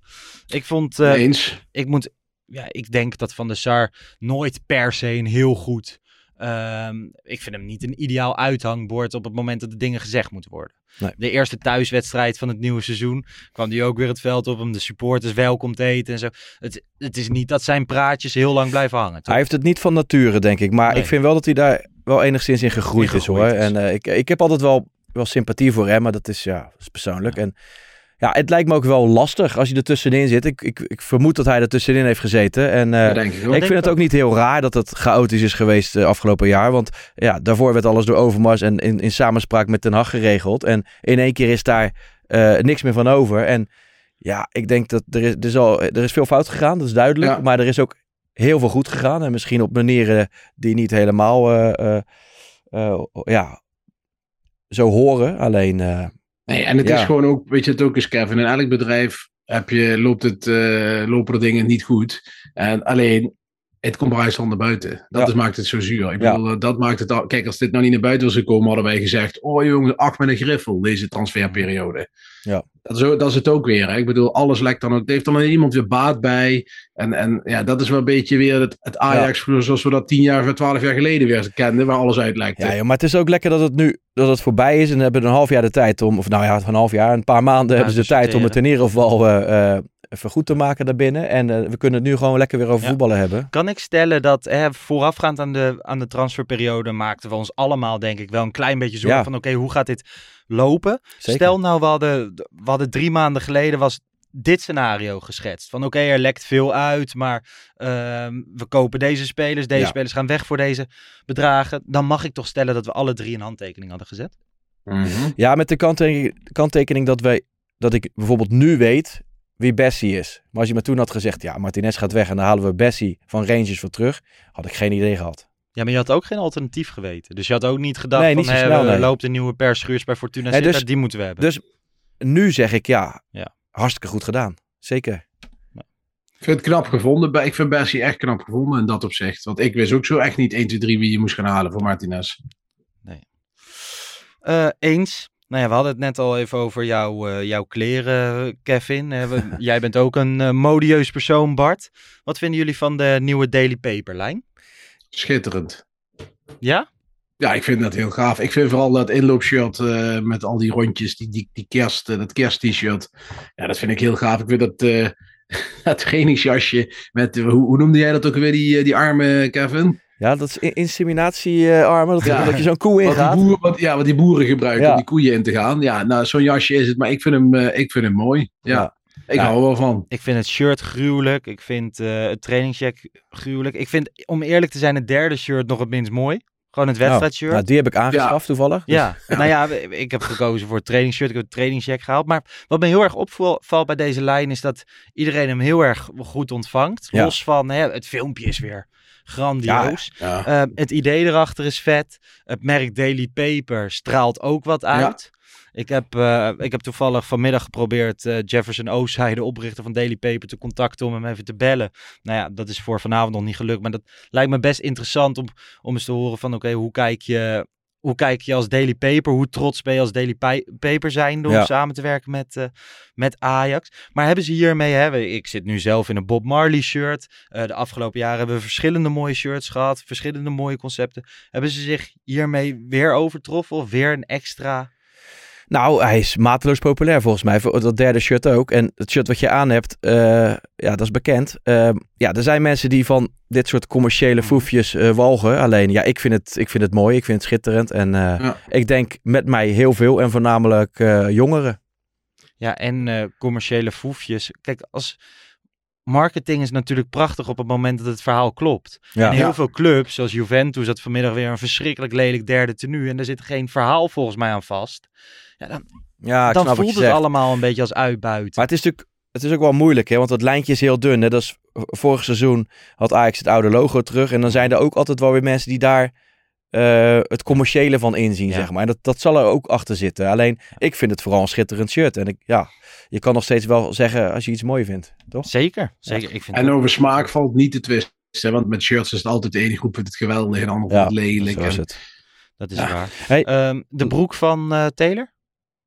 Ik vond, eh,
Eens.
ik moet, ja, ik denk dat Van der Sar nooit per se een heel goed, ehm, ik vind hem niet een ideaal uithangbord op het moment dat de dingen gezegd moeten worden.
Nee.
De eerste thuiswedstrijd van het nieuwe seizoen kwam hij ook weer het veld op om de supporters welkom te eten en zo. Het, het is niet dat zijn praatjes heel lang blijven hangen. toch?
Hij heeft het niet van nature, denk ik. Maar
Nee.
ik vind wel dat hij daar wel enigszins in gegroeid,
In
is, hoor.
is.
En eh, ik, ik heb altijd wel, wel sympathie voor hem, maar dat is, ja, dat is persoonlijk. En ja, het lijkt me ook wel lastig als je er tussenin zit. Ik, ik, ik vermoed dat hij er tussenin heeft gezeten. En eh,
denk ik
vind het ook niet heel raar dat het chaotisch is geweest uh, afgelopen jaar. Want ja, daarvoor werd alles door Overmars en in, in samenspraak met Ten Hag geregeld. En in één keer is daar uh, niks meer van over. En ja, ik denk dat er is, er is, al, er is veel fout gegaan, dat is duidelijk. Ja. Maar er is ook heel veel goed gegaan. En misschien op manieren die niet helemaal ja, zo horen. Alleen...
Nee, en het ja. is gewoon ook, weet je het ook is, Kevin, in elk bedrijf heb je, loopt het, uh, lopen de dingen niet goed. En alleen, het komt van naar buiten. Dat ja. is, maakt het zo zuur. Ik bedoel, ja. dat maakt het al, kijk, als dit nou niet naar buiten was gekomen, hadden wij gezegd, oh jongen, acht met een griffel, deze transferperiode.
Ja.
Dat is, dat is het ook weer. Hè? Ik bedoel, alles lekt dan ook. Er heeft dan iemand weer baat bij. En, en ja, dat is wel een beetje weer het, het Ajax ja. zoals we dat tien jaar, twaalf jaar geleden weer kenden, waar alles uit lijkt.
Ja, joh, maar het is ook lekker dat het nu dat het voorbij is. En hebben een half jaar de tijd om, of nou ja, een half jaar, een paar maanden ja, hebben ze de tijd om het in ieder geval uh, uh, even goed te maken daarbinnen. En uh, we kunnen het nu gewoon lekker weer over ja. voetballen hebben.
Kan ik stellen dat hè, voorafgaand aan de, aan de transferperiode maakten we ons allemaal denk ik wel een klein beetje zorgen ja. van oké, okay, hoe gaat dit lopen? Zeker. Stel nou, we hadden, we hadden drie maanden geleden was dit scenario geschetst. Van oké, okay, er lekt veel uit, maar uh, we kopen deze spelers. Deze ja. spelers gaan weg voor deze bedragen. Dan mag ik toch stellen dat we alle drie een handtekening hadden gezet?
Mhm.
Ja, met de kanttekening, kanttekening dat, wij, dat ik bijvoorbeeld nu weet wie Bessie is. Maar als je me toen had gezegd, ja, Martinez gaat weg en dan halen we Bessie van Rangers voor terug, had ik geen idee gehad.
Ja, maar je had ook geen alternatief geweten. Dus je had ook niet gedacht
Nee,
van,
zo snel,
er
nee.
loopt een nieuwe perschuurs bij Fortuna
Nee, dus-
die moeten we hebben.
Dus nu zeg ik ja,
Ja.
hartstikke goed gedaan. Zeker.
Ik vind het knap gevonden. Ik vind Bessie echt knap gevonden in dat opzicht. Want ik wist ook zo echt niet 1, 2, 3 wie je moest gaan halen voor Martinez.
Eh, eens. Nou ja, we hadden het net al even over jouw, eh, jouw kleren, Kevin. Eh, we- jij bent ook een eh, modieus persoon, Bart. Wat vinden jullie van de nieuwe Daily Paper lijn?
Schitterend.
Ja?
Ja, ik vind dat heel gaaf. Ik vind vooral dat inloopshirt eh, met al die rondjes, die, die, die kerst, eh, dat kerst-t-shirt. Ja, dat vind ik heel gaaf. Ik vind dat, eh dat trainingsjasje met, hoe, hoe noemde jij dat ook weer, die, die armen, Kevin?
Ja, dat is in- inseminatiearmen, dat,
Ja.
dat je zo'n koe
Wat die,
ingaat.
boeren, wat, ja, wat die boeren gebruiken
Ja.
om die koeien in te gaan. Ja, nou, zo'n jasje is het, maar ik vind hem, eh, ik vind hem mooi. Ja,
Ja.
Ik
Ja.
hou er wel van.
Ik vind het shirt gruwelijk. Ik vind eh, het trainingsjack gruwelijk. Ik vind, om eerlijk te zijn, het derde shirt nog het minst mooi. Gewoon het wedstrijdshirt.
Nou, die heb ik aangeschaft toevallig. Dus-
Ja, nou ja, ik heb gekozen voor het trainingsshirt. Ik heb het trainingsjack gehaald. Maar wat me heel erg opvalt bij deze lijn is dat iedereen hem heel erg goed ontvangt.
Ja.
Los van, hè, het filmpje is weer grandioos.
Ja.
Eh, het idee erachter is vet. Het merk Daily Paper straalt ook wat uit. Ik, heb, eh, ik heb toevallig vanmiddag geprobeerd eh, Jefferson Oostzij, de oprichter van Daily Paper, te contacten om hem even te bellen. Nou ja, dat is voor vanavond nog niet gelukt. Maar dat lijkt me best interessant om, om eens te horen van oké, hoe kijk je... Hoe kijk je als Daily Paper? Hoe trots ben je als Daily Paper zijn om
Ja.
samen te werken met, eh, met Ajax? Maar hebben ze hiermee, hè, ik zit nu zelf in een Bob Marley shirt. De afgelopen jaren hebben we verschillende mooie shirts gehad, verschillende mooie concepten. Hebben ze zich hiermee weer overtroffen of weer een extra
Nou, hij is mateloos populair volgens mij. Voor dat derde shirt ook. En het shirt wat je aan hebt, eh, ja, dat is bekend. Eh, ja, er zijn mensen die van dit soort commerciële foefjes eh, walgen. Alleen, ja, ik vind, het, ik vind het mooi. Ik vind het schitterend. En eh,
Ja.
ik denk met mij heel veel. En voornamelijk eh, jongeren.
Ja, en eh, commerciële foefjes. Kijk, als marketing is natuurlijk prachtig op het moment dat het verhaal klopt.
Ja.
En heel
Ja.
veel clubs, zoals Juventus, had vanmiddag weer een verschrikkelijk lelijk derde tenue. En daar zit geen verhaal volgens mij aan vast. Ja, dan
Ja, ik
dan
snap wat
voelt
je
het
zegt.
allemaal een beetje als uitbuiten.
Maar het is natuurlijk het is ook wel moeilijk, hè? want dat lijntje is heel dun. Hè? Dat is, vorig seizoen had Ajax het oude logo terug. En dan zijn er ook altijd wel weer mensen die daar eh, het commerciële van inzien,
Ja.
zeg maar. En dat, dat zal er ook achter zitten. Alleen, ik vind het vooral een schitterend shirt. En ik, ja, je kan nog steeds wel zeggen als je iets mooi vindt, toch?
Zeker, zeker. Ik vind
En over smaak valt niet te twisten. Want met shirts is het altijd de ene groep vindt het geweldig en de andere
Ja,
vindt het lelijk.
zo is
En-
het.
dat is
Ja.
waar.
Hey.
Ehm, de broek van eh, Taylor?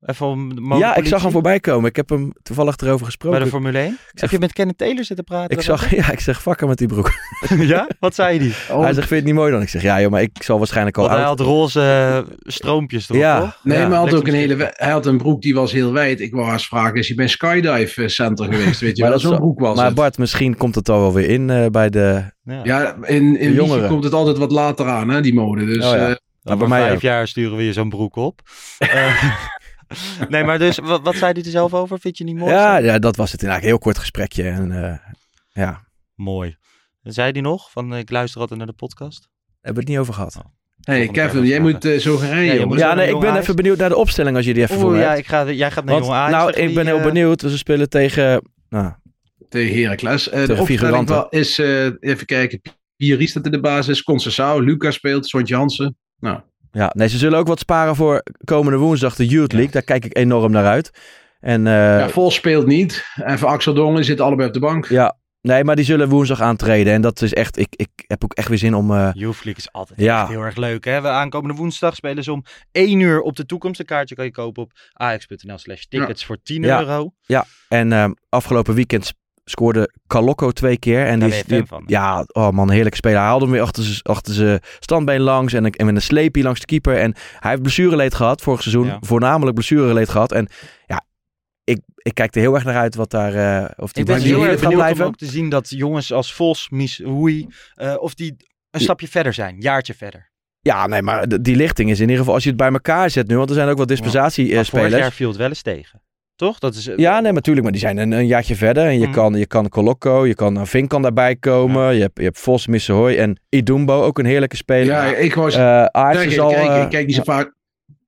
Even om
Ja, ik zag hem voorbij komen. Ik heb hem toevallig erover gesproken.
Bij de Formule 1? Heb je met Kenneth Taylor zitten praten?
ik zag, ja, ik zeg fucker met die broek.
ja? Wat zei die?
Oh,
Hij zegt, vind je het niet mooi dan? Ik zeg, ja joh, maar ik zal waarschijnlijk al
Want hij had roze eh, stroompjes erop,
Ja.
toch?
Nee,
Ja,
maar hij had ook een hele. Hij had een broek die was heel wijd. Ik wou haast vragen: is hij bij skydive center geweest? Weet je
Maar
wel? Zo'n broek was
Maar
het.
Bart, misschien komt het al wel weer in eh, bij de...
Ja.
Ja, in, in
jongeren.
Komt het altijd wat later aan, hè, die mode. Dus
Oh ja.
eh,
Nou, bij mij
vijf
ook.
jaar sturen we je zo'n broek op. Eh, nee, maar dus, wat, wat zei hij er zelf over? Vind je niet mooi?
Ja, ja, dat was het. Een eigenlijk heel kort gesprekje. En eh, ja,
Mooi. Zei hij nog? Van, eh, ik luister altijd naar de podcast.
hebben we het niet over gehad.
Oh.
hey, Kevin, jij moet eh, zo gaan rijden.
Ja,
nee, ik ben even benieuwd naar de opstelling als je die even voor
Oeh,
me
ja,
hebt.
ik ga, jij gaat naar
Want,
Jong Ajax.
nou, ik ben heel benieuwd. Dus we spelen tegen... Nou,
Tegen Heracles. Eh, de opstelling wel is, eh, even kijken, Pierre staat in de basis, Concessao, Lucas speelt, Sontje Hansen. Nou,
ja, nee, ze zullen ook wat sparen voor komende woensdag de Youth League. Daar kijk ik enorm naar uit. En eh,
ja, Vol speelt niet. En voor Axel Dongen zitten allebei op de bank.
ja, nee, maar die zullen woensdag aantreden. En dat is echt... Ik, ik heb ook echt weer zin om... eh,
Youth League is altijd
Ja.
echt heel erg leuk. Hè? We aankomende woensdag spelen ze om 1 uur op de toekomst. Een kaartje kan je kopen op ajax.nl slash tickets voor 10
Ja.
euro.
En ehm, afgelopen weekend scoorde Calocco twee keer. En
Daar
die, die-
van.
Ja, oh man, heerlijke speler. Hij haalde hem weer achter zijn achter standbeen langs. En, en met een sleepie langs de keeper. En hij heeft blessureleed gehad vorig seizoen.
Ja.
Voornamelijk blessureleed gehad. En ja, ik, ik kijk er heel erg naar uit wat daar... eh of die
Ik ben heel erg benieuwd om
blijven.
ook te zien dat jongens als Vos, Mies, Hoei, eh, of die een stapje verder zijn. Jaartje verder.
Ja, nee, maar die lichting is in ieder geval... Als je het bij elkaar zet nu... Want er zijn ook wat
Maar vorig
dispensatiespelers.
jaar viel het wel eens tegen. Toch? Dat is, eh,
Ja, nee, natuurlijk. Maar die zijn een, een jaartje verder. En je
Mm.
kan, je kan Colocco, je kan Vink kan daarbij komen. Je, hebt, je hebt Vos, Missehooi en Idumbo, ook een heerlijke speler.
Ja, ik was.
Eh Aarts
kijk,
is al...
kijk,
eh,
ik kijk niet zo vaak.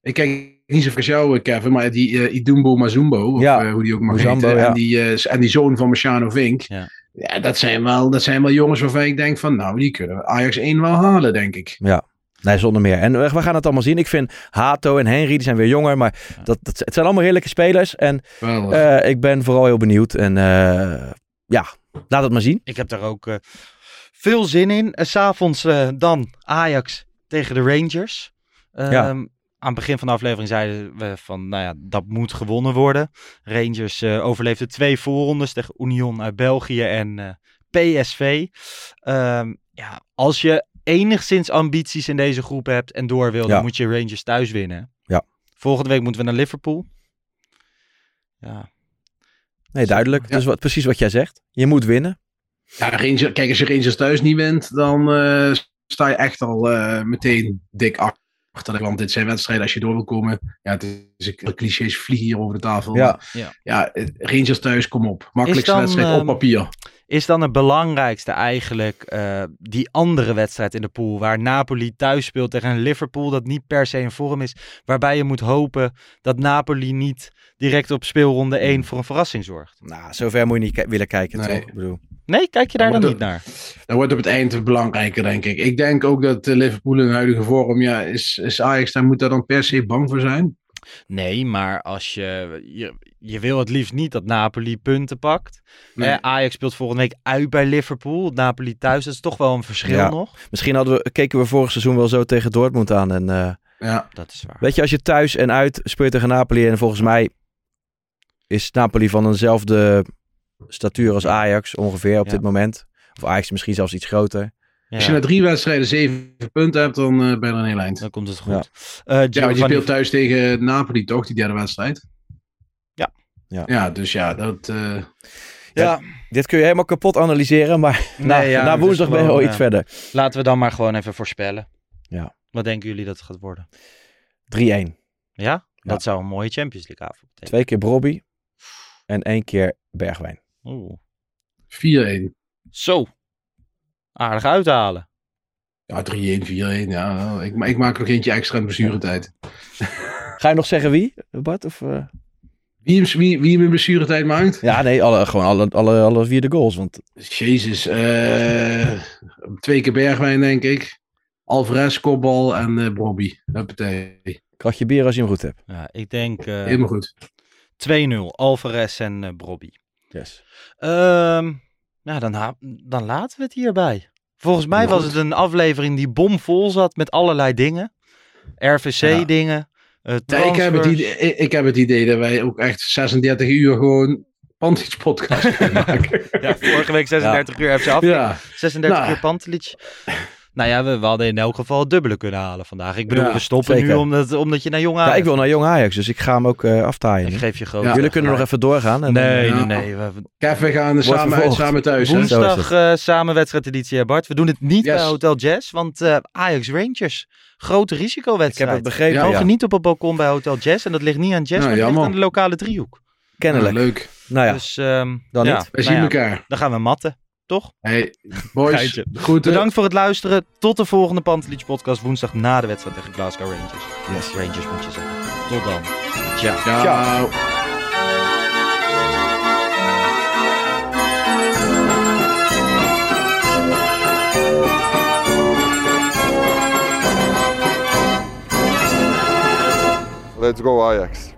Ik kijk niet zo voor jou, Kevin, maar die uh, Idumbo Mazumbo, of
Ja.
eh, hoe die ook mag heten,
ja.
en, die, eh, en die zoon van Marciano Vink.
Ja.
Ja, dat, zijn wel, dat zijn wel jongens waarvan ik denk van, nou, die kunnen Ajax 1 wel halen, denk ik.
Ja. Nee, zonder meer. En we gaan het allemaal zien. Ik vind Hato en Henry, die zijn weer jonger. Maar dat, dat, het zijn allemaal heerlijke spelers. En eh, ik ben vooral heel benieuwd. En eh, ja, laat het maar zien.
Ik heb daar ook eh, veel zin in. En S'avonds eh dan Ajax tegen de Rangers. Ehm,
Ja.
Aan het begin van de aflevering zeiden we van, nou ja, dat moet gewonnen worden. Rangers eh overleefde twee voorrondes tegen Union uit België en eh, PSV. Ehm, ja, als je enigszins ambities in deze groep hebt en door wil, dan
Ja.
moet je Rangers thuis winnen.
Ja.
Volgende week moeten we naar Liverpool. Ja,
Nee, duidelijk. Dus wat, precies wat jij zegt. Je moet winnen.
Ja, Ranger, kijk, als je Rangers thuis niet wint, dan eh, sta je echt al eh, meteen dik achter. Want dit zijn wedstrijden, als je door wil komen. Ja, het is een clichés vliegen hier over de tafel.
Ja.
Ja.
ja, eh, Rangers thuis, kom op. Makkelijkste
dan,
wedstrijd op papier.
Is dan het belangrijkste eigenlijk eh, die andere wedstrijd in de pool, waar Napoli thuis speelt tegen een Liverpool dat niet per se in vorm is, waarbij je moet hopen dat Napoli niet direct op speelronde 1 voor een verrassing zorgt?
Nou, zover moet je niet willen kijken,
Nee.
toch? Ik bedoel,
Nee, kijk je daar
Maar
dan niet naar?
Dat wordt op het eind belangrijker, denk ik. Ik denk ook dat eh, Liverpool in de huidige vorm, ja, is, is Ajax, daar moet daar dan per se bang voor zijn.
Nee, maar als je, je, je wil het liefst niet dat Napoli punten pakt.
Nee.
Eh, Ajax speelt volgende week uit bij Liverpool, Napoli thuis, dat is toch wel een verschil
Ja.
nog.
misschien hadden we, keken we vorig seizoen wel zo tegen Dortmund aan. En eh,
Ja,
Dat is waar.
weet je, als je thuis en uit speelt tegen Napoli. En volgens mij is Napoli van eenzelfde statuur als Ajax ongeveer op
Ja.
dit moment. Of Ajax misschien zelfs iets groter.
Ja,
Als je na drie wedstrijden zeven punten hebt, dan eh, ben je er een heel eind.
dan komt het goed.
Ja.
Eh,
Ja, want je speelt thuis tegen Napoli toch, die derde wedstrijd?
Ja.
Ja.
Ja, dus ja, dat... eh,
ja,
Dit kun je helemaal kapot analyseren. Maar na,
ja,
na woensdag ben je
ja.
iets verder. 3-1.
laten we dan maar gewoon even voorspellen.
Ja.
Wat denken jullie dat het gaat worden?
3-1.
Ja? Dat zou een mooie Champions League avond betekenen.
Twee keer Brobby. En één keer Bergwijn.
Oeh.
4-1.
Zo. Aardig uithalen.
Ja, 3-1, 4-1. Ja, ik, ik maak er nog eentje extra in blessuretijd.
Ga je nog zeggen wie, Bart? Of, eh?
Wie hem, wie, wie hem in blessuretijd maakt?
Ja, nee, alle, gewoon alle, alle, alle vier de goals. Want
Jezus. eh, twee keer Bergwijn, denk ik. Alvarez, kopbal en eh Brobby. Huppatee.
kratje bier als je hem goed hebt.
Ja, ik denk eh,
Helemaal goed.
2-0. Alvarez en eh Brobby.
Yes.
Ehm, nou, dan, ha- dan laten we het hierbij. Volgens mij was het een aflevering die bomvol zat met allerlei dingen. RVC-dingen. eh
Ja, ik, heb het idee, ik, ik heb het idee dat wij ook echt 36 uur gewoon Pantic podcast kunnen maken.
Ja, vorige week 36 uur FC af.
Ja.
36
Nou.
uur Pantelic. Nou ja, we, we hadden in elk geval het dubbele kunnen halen vandaag. Ik bedoel,
Ja,
we stoppen
zeker.
nu omdat, omdat je naar Jong
Ja,
Ajax...
ik wil naar Jong Ajax, dus ik ga hem ook eh aftaaien.
Ik geef je groot.
Ja.
Jullie kunnen nog even doorgaan. En dan,
Nee,
eh,
nee,
Ja.
nee. We, we-
Kevin, we gaan samen uit, samen thuis.
Woensdag.
woensdag eh, samen wedstrijdeditie, Bart. We doen het niet
Yes.
bij Hotel Jazz, want eh, Ajax Rangers. Grote
ik heb
risicowedstrijd.
het begrepen.
Ja,
We
Ja,
niet op het balkon bij Hotel Jazz. En dat ligt niet aan Jazz,
Nou,
maar het ligt
jammer.
aan de lokale driehoek.
Kennelijk.
Ja, leuk.
Nou ja,
Dus ehm,
Dan
ja,
niet.
Wij
nou
zien
ja,
elkaar.
Dan gaan we matten, toch?
Hey, boys. Goed.
Bedankt voor het luisteren. Tot de volgende Pantelic podcast woensdag na de wedstrijd tegen Glasgow Rangers.
Yes.
Rangers moet je zeggen. Tot dan. Ciao.
Ciao.
Let's go Ajax.